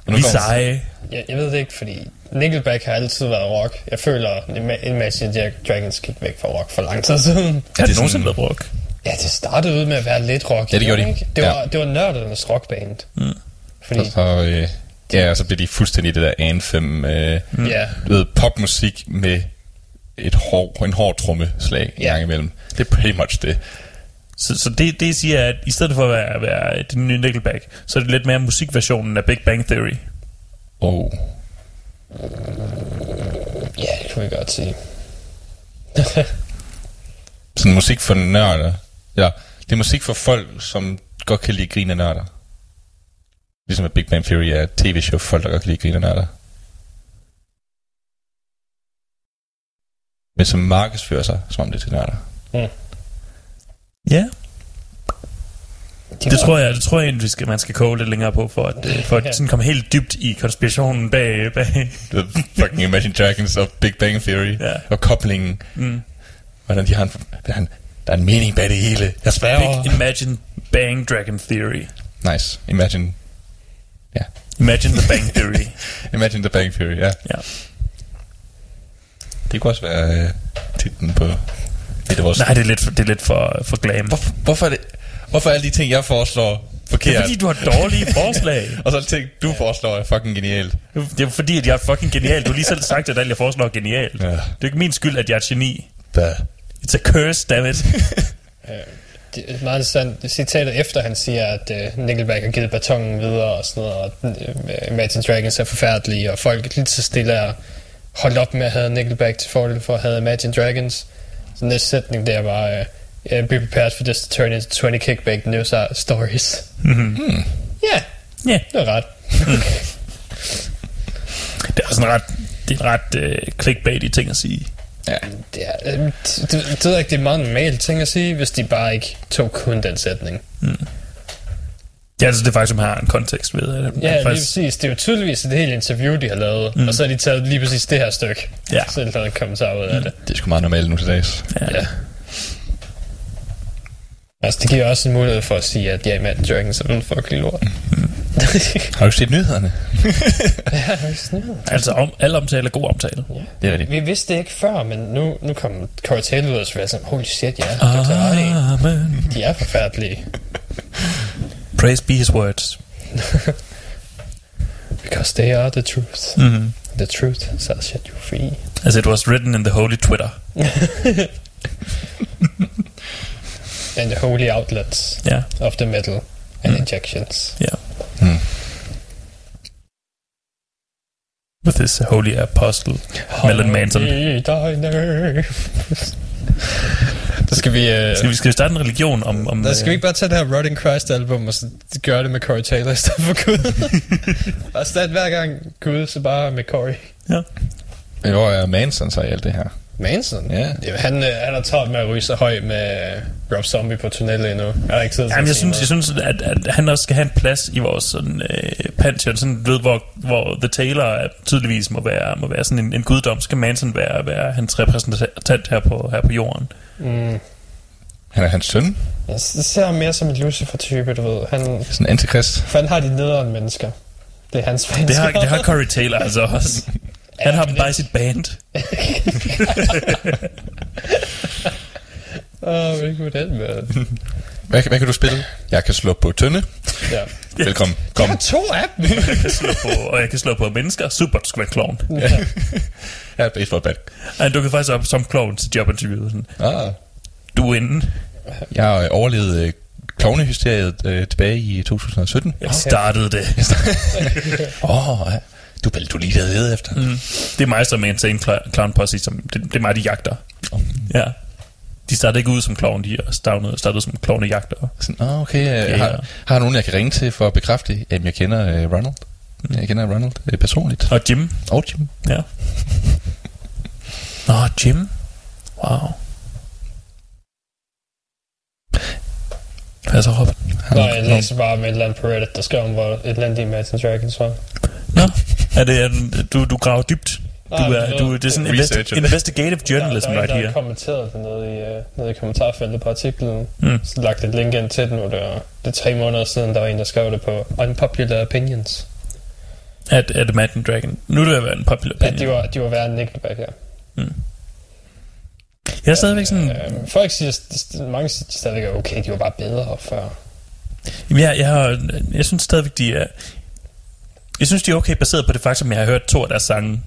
vi er seje. Jeg, jeg ved det ikke, fordi Nickelback har altid været rock. Jeg føler, Ima- Imagine Dragons gik væk fra rock for lang tid siden. Har det sådan- nogensinde været rock? Ja, det startede ud med at være lidt rock. Ja, det gjorde de. ikke? Det var, Ja. det var nørdernes rockband. Mm. Fordi, Og så, øh, ja, og så bliver de fuldstændig det der anthem, øh, Mm. du ved, popmusik med et hår, en hård trommeslag Ja. ja. gang imellem. Det er pretty much det. Så, så det, det siger, at i stedet for at være, være det nye Nickelback, så er det lidt mere musikversionen af Big Bang Theory. Oh. ja, det kunne vi godt sige. Sådan musik for nørder. Ja, det er musik for folk, som godt kan lide grine nørder. Ligesom at Big Bang Theory er et tv-show for folk, der godt kan lide grine nørder. Men som markedsfører sig, som om det er til nørder. Ja. Det tror jeg, det tror jeg egentlig, skal, man skal koge lidt længere på, for at, øh, for at sådan komme helt dybt i konspirationen bag, bag. Du ved, fucking Imagine Dragons og Big Bang Theory. Ja. Og koblingen. Mm. Hvordan de har en, der er en, der er en mening bag det hele. Jeg sværger. Big Imagine Bang Dragon Theory. Nice. Imagine. Ja. Imagine the Bang Theory. Imagine the Bang Theory, ja. Ja. Det kunne også være øh, titlen på et af vores... Nej, det er lidt for, det er lidt for, for glam. Hvorfor, hvorfor, er det, hvorfor er alle de ting, jeg foreslår, Det forkert? er fordi, du har dårlige forslag. Og så det ting, du foreslår, er fucking genialt. Det er fordi, at jeg er fucking genial. Du har lige selv sagt, at alt, jeg foreslår er genialt. Ja. Det er ikke min skyld, at jeg er et geni. Hvad? It's a curse, dammit. Det er meget interessant. Citatet efter, han siger, at uh, Nickelback har givet batongen videre og sådan noget, og uh, Imagine Dragons er forfærdelige, og folk lige så stille er holdt op med at have Nickelback til fordel for at have Imagine Dragons. Så næste sætning der var, uh, yeah, be prepared for this to turn into 20 kickback news stories. Mhm. Ja, Ja, det er ret. det er sådan ret, det er ret øh, clickbaity ting at sige. Ja. Det er, øh, det, det, det, ved jeg ikke, det er meget normalt ting at sige, hvis de bare ikke tog kun den sætning. Ja, altså det er faktisk, som har en kontekst ved. At, Ja, lige faktisk, præcis. Det er jo tydeligvis et helt interview, de har lavet, mm. og så har de taget lige præcis det her stykke. Ja. Så er der en kommentar ud af det. Det er sgu meget normalt nu til dags. ja. Ja. Altså, det giver også en mulighed for at sige, at ja, Matt Dragons er noget fucking lort. Har du set nyhederne? ja, det er sådan. Altså, om, alle omtale er god omtale. Det er rigtigt. Vi vidste det ikke før, men nu, nu kom Corey Taylor ud og så var jeg sådan, holy shit, ja, det i. Amen. De er forfærdelige. Praise be his words. Because they are the truth. Mm-hmm. The truth shall set you free. As it was written in the holy Twitter. And the holy outlets Ja, of the metal and injections. ja. Hmm. With his holy apostle, Melon Manson. Der skal vi... Uh, Skal vi, skal vi starte en religion om... om der skal vi ikke bare tage det her Rotting Christ album og så gøre det med Corey Taylor i stedet for Gud? bare starte hver gang Gud, så bare med Corey. Ja. Men hvor er Manson så i alt det her? Manson? Ja. Jamen, han, øh, han har travlt med at ryge så høj med Rob Zombie på turné lige nu. Jeg har ikke tid til Jamen, jeg synes, jeg synes at, at han også skal have en plads i vores sådan, øh, pantheon, sådan, ved, hvor, hvor The Taylor er- tydeligvis må være, må være sådan en, en guddom, skal Manson være, være hans repræsentant her på, her på jorden. Mm. Han er hans søn. Jeg ser ham mere som en Lucifer-type, du ved. Han, Sådan en antikrist. fanden har de nederen mennesker. Det er hans fans. Det har, det har Corey Taylor altså også. Han har dem bare i sit band. Åh, oh, very good den, man. Hvad, hvad kan du spille? Jeg kan slå på tønde. Ja. Velkommen. Jeg Kom. har to af dem. Jeg kan slå på, og jeg kan slå på mennesker. Super, du skal være klovn. Jeg er et baseballbat. Han dukkede faktisk op som klovn til jobinterviewet. Sådan, Ah. du er inde. Jeg har overlevet øh, klovnehysteriet øh, tilbage i 2017. Jeg startede det. Åh, oh, ja. Du vel du lige der ved efter. Mm. Det er mig som er insane cl- clown posse, som, det, det er mig, de jagter. Ja. De startede ikke ud som klovn, de startede, startede som klovnejagter. Sådan, oh, okay. Øh, Ja. har, har jeg nogen, jeg kan ringe til for at bekræfte, at jeg kender øh, Ronald? Jeg kender Ronald øh, personligt. Og Jim. Og Jim. Ja. Nå, Jim. Wow. Hvad så, Robin? Nå, jeg læser bare med et eller andet på Reddit, der skrev om, hvor et eller andet Imagine Dragons var. Nå, er det, er den, du, du graver dybt? Du Nej, er, det du, det er sådan investi- investigative journalism der, der, er right en, der here. har kommenteret det nede i, uh, nede i kommentarfeltet på artiklen. Mm. Så lagt et link ind til den, og det er, det er tre måneder siden, der var en, der skrev det på Unpopular Opinions. At, at Imagine Dragon. Nu er det været en popular opinion. de var, de var værre end Nickelback her. Jeg er stadigvæk sådan... Øh, folk siger, mange siger, stadigvæk okay, de var bare bedre før. Jamen, jeg, jeg, har, jeg synes stadigvæk, de er... Jeg synes, de er okay baseret på det faktum, at jeg har hørt to af deres sange.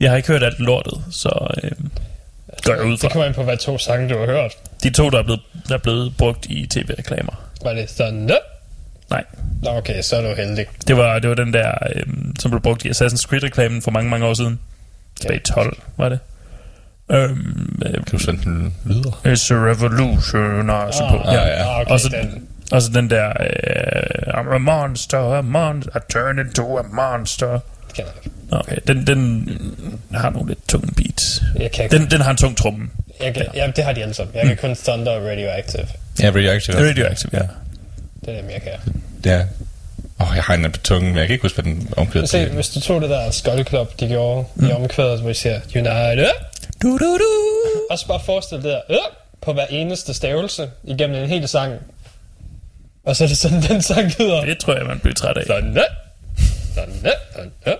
Jeg har ikke hørt alt lortet, så øh, går jeg ud Det fra. kommer ind på, hvad to sange du har hørt. De to, der er blevet, der er blevet brugt i tv-reklamer. Var det sådan, Nej, Nå, okay, så er du heldig. det var, det var den der, øh, som blev brugt i Assassin's Creed-reklamen for mange, mange år siden. Tilbage i 12, var det. Øhm, øh, Kan du sådan den lyder? It's a revolution, og så på. Ah, ja, ja. ah, okay, Og så- den. Og så den der, øh, I'm a monster, a monster, I turn into a monster. Det kender jeg ikke. Okay, den, den har nogle lidt tunge beats. Jeg kan. Den, den har en tung tromme. Jeg kan, ja, det har de alle sammen. Jeg kan kun Thunder og Radioactive. Ja, Radioactive. Radioactive, ja. Det er dem, jeg kan. Ja. Åh, oh, jeg har en på tungen, men jeg kan ikke huske, hvad den omkvæder Se, hvis du tog det der Skull Club, de gjorde mm. i omkvædet, hvor de siger, United, Du, du, du. og så bare forestil det der, øh, på hver eneste stavelse igennem en hel sang. Og så er det sådan, den sang lyder. Det tror jeg, man bliver træt af. Sådan, sådan, sådan.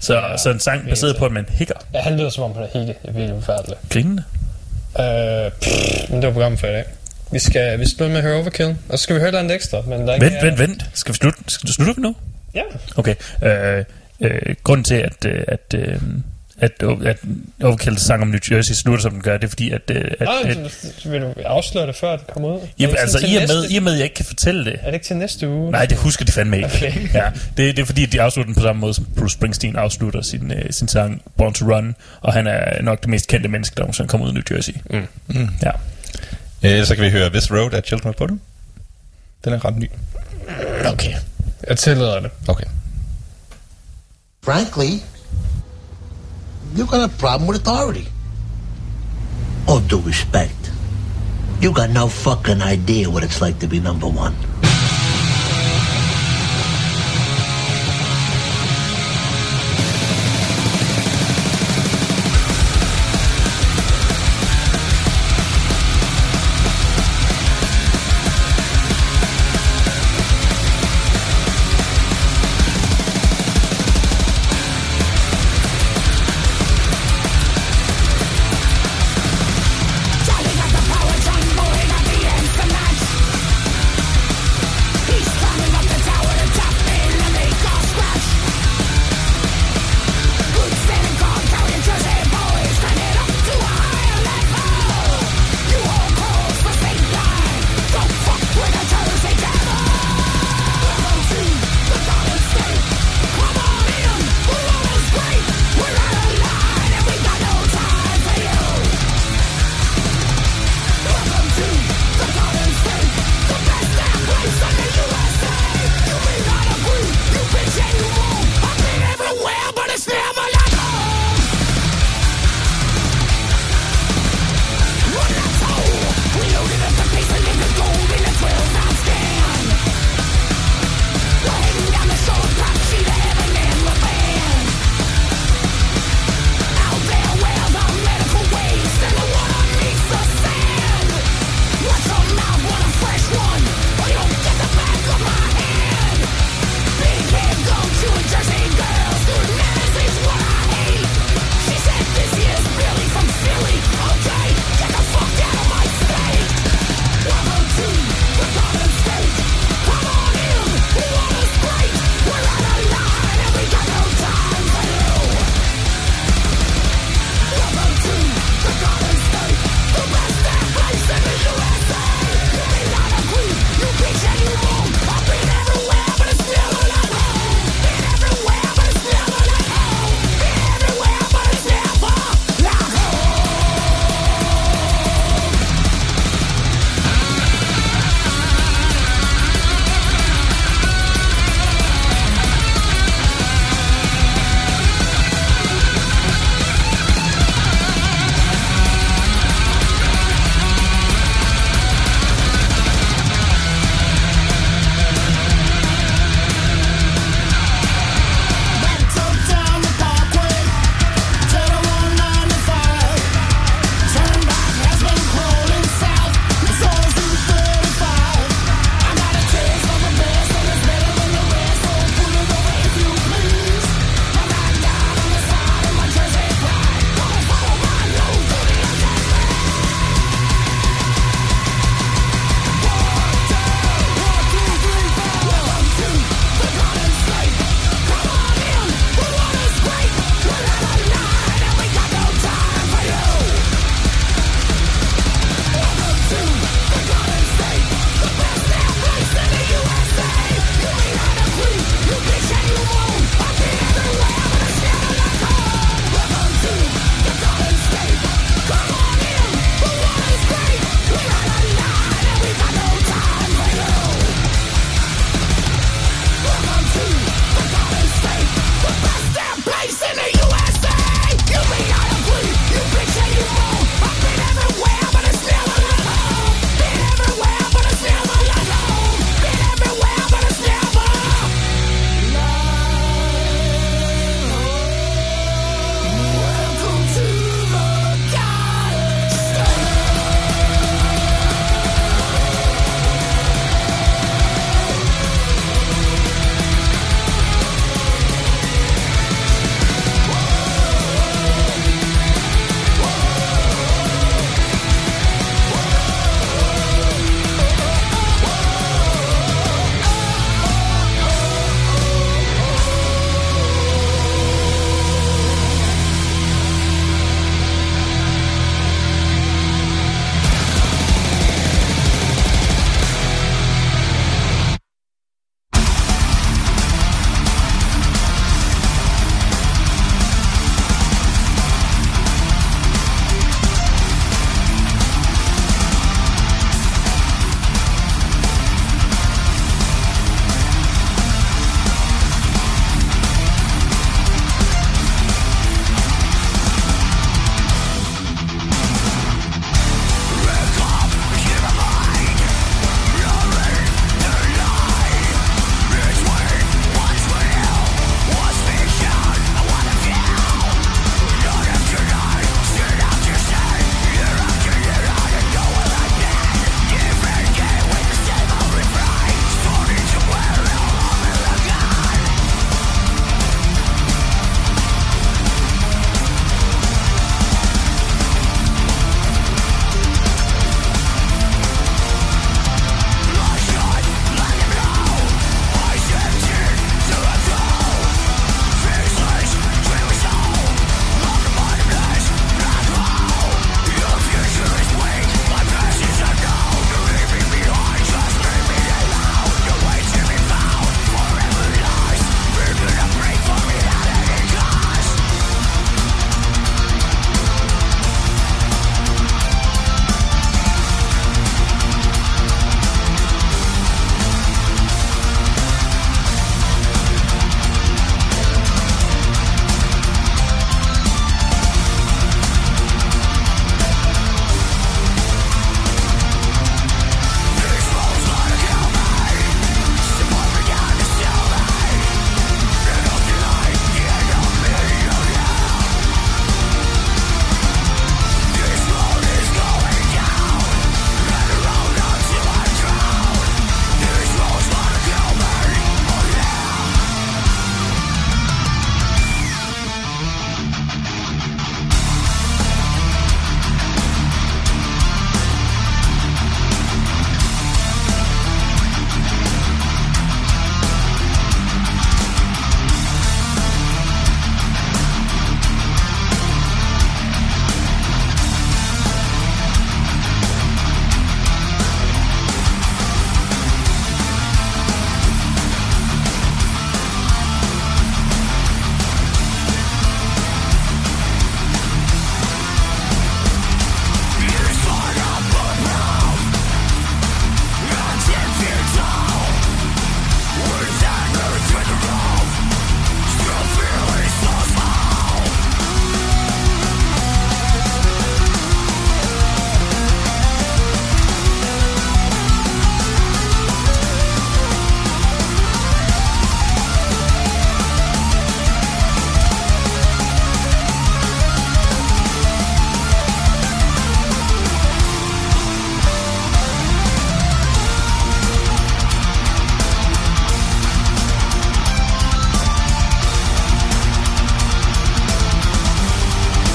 Så, Ja, så en sang baseret på, at man hikker. Ja, han lyder som om, han er helt vildt forfærdelig. Grinende. Øh, pff, men det var programmet for i dag. Vi skal, vi skal slutte med at høre Overkill, og så skal vi høre et eller andet ekstra. Men der er ikke Vent, vent, vent. Skal vi slutte? Skal du slutte nu? Ja. Okay. Øh, øh, grunden til, at, øh, at, øh, at, at Overkill sang om New Jersey slutter, som den gør. Det er fordi, at... øh, at, Nå, at vil du afsløre det, før det kommer ud? Jamen, altså, i og, med, næste- i og med, at jeg ikke kan fortælle det. Er det ikke til næste uge? Nej, det husker de fandme ikke. Okay. Ja, det, det er fordi, at de afslutter den på samme måde, som Bruce Springsteen afslutter sin, øh, sin sang Born to Run, og han er nok det mest kendte menneske, der nogensinde kommer ud af New Jersey. Mm. Mm. Ja. Øh, så kan vi høre This Road af Children of Bodom. Den er ret ny. Okay. Jeg tillader det. Okay. Frankly, you got a problem with authority. All due respect, you got no fucking idea what it's like to be number one.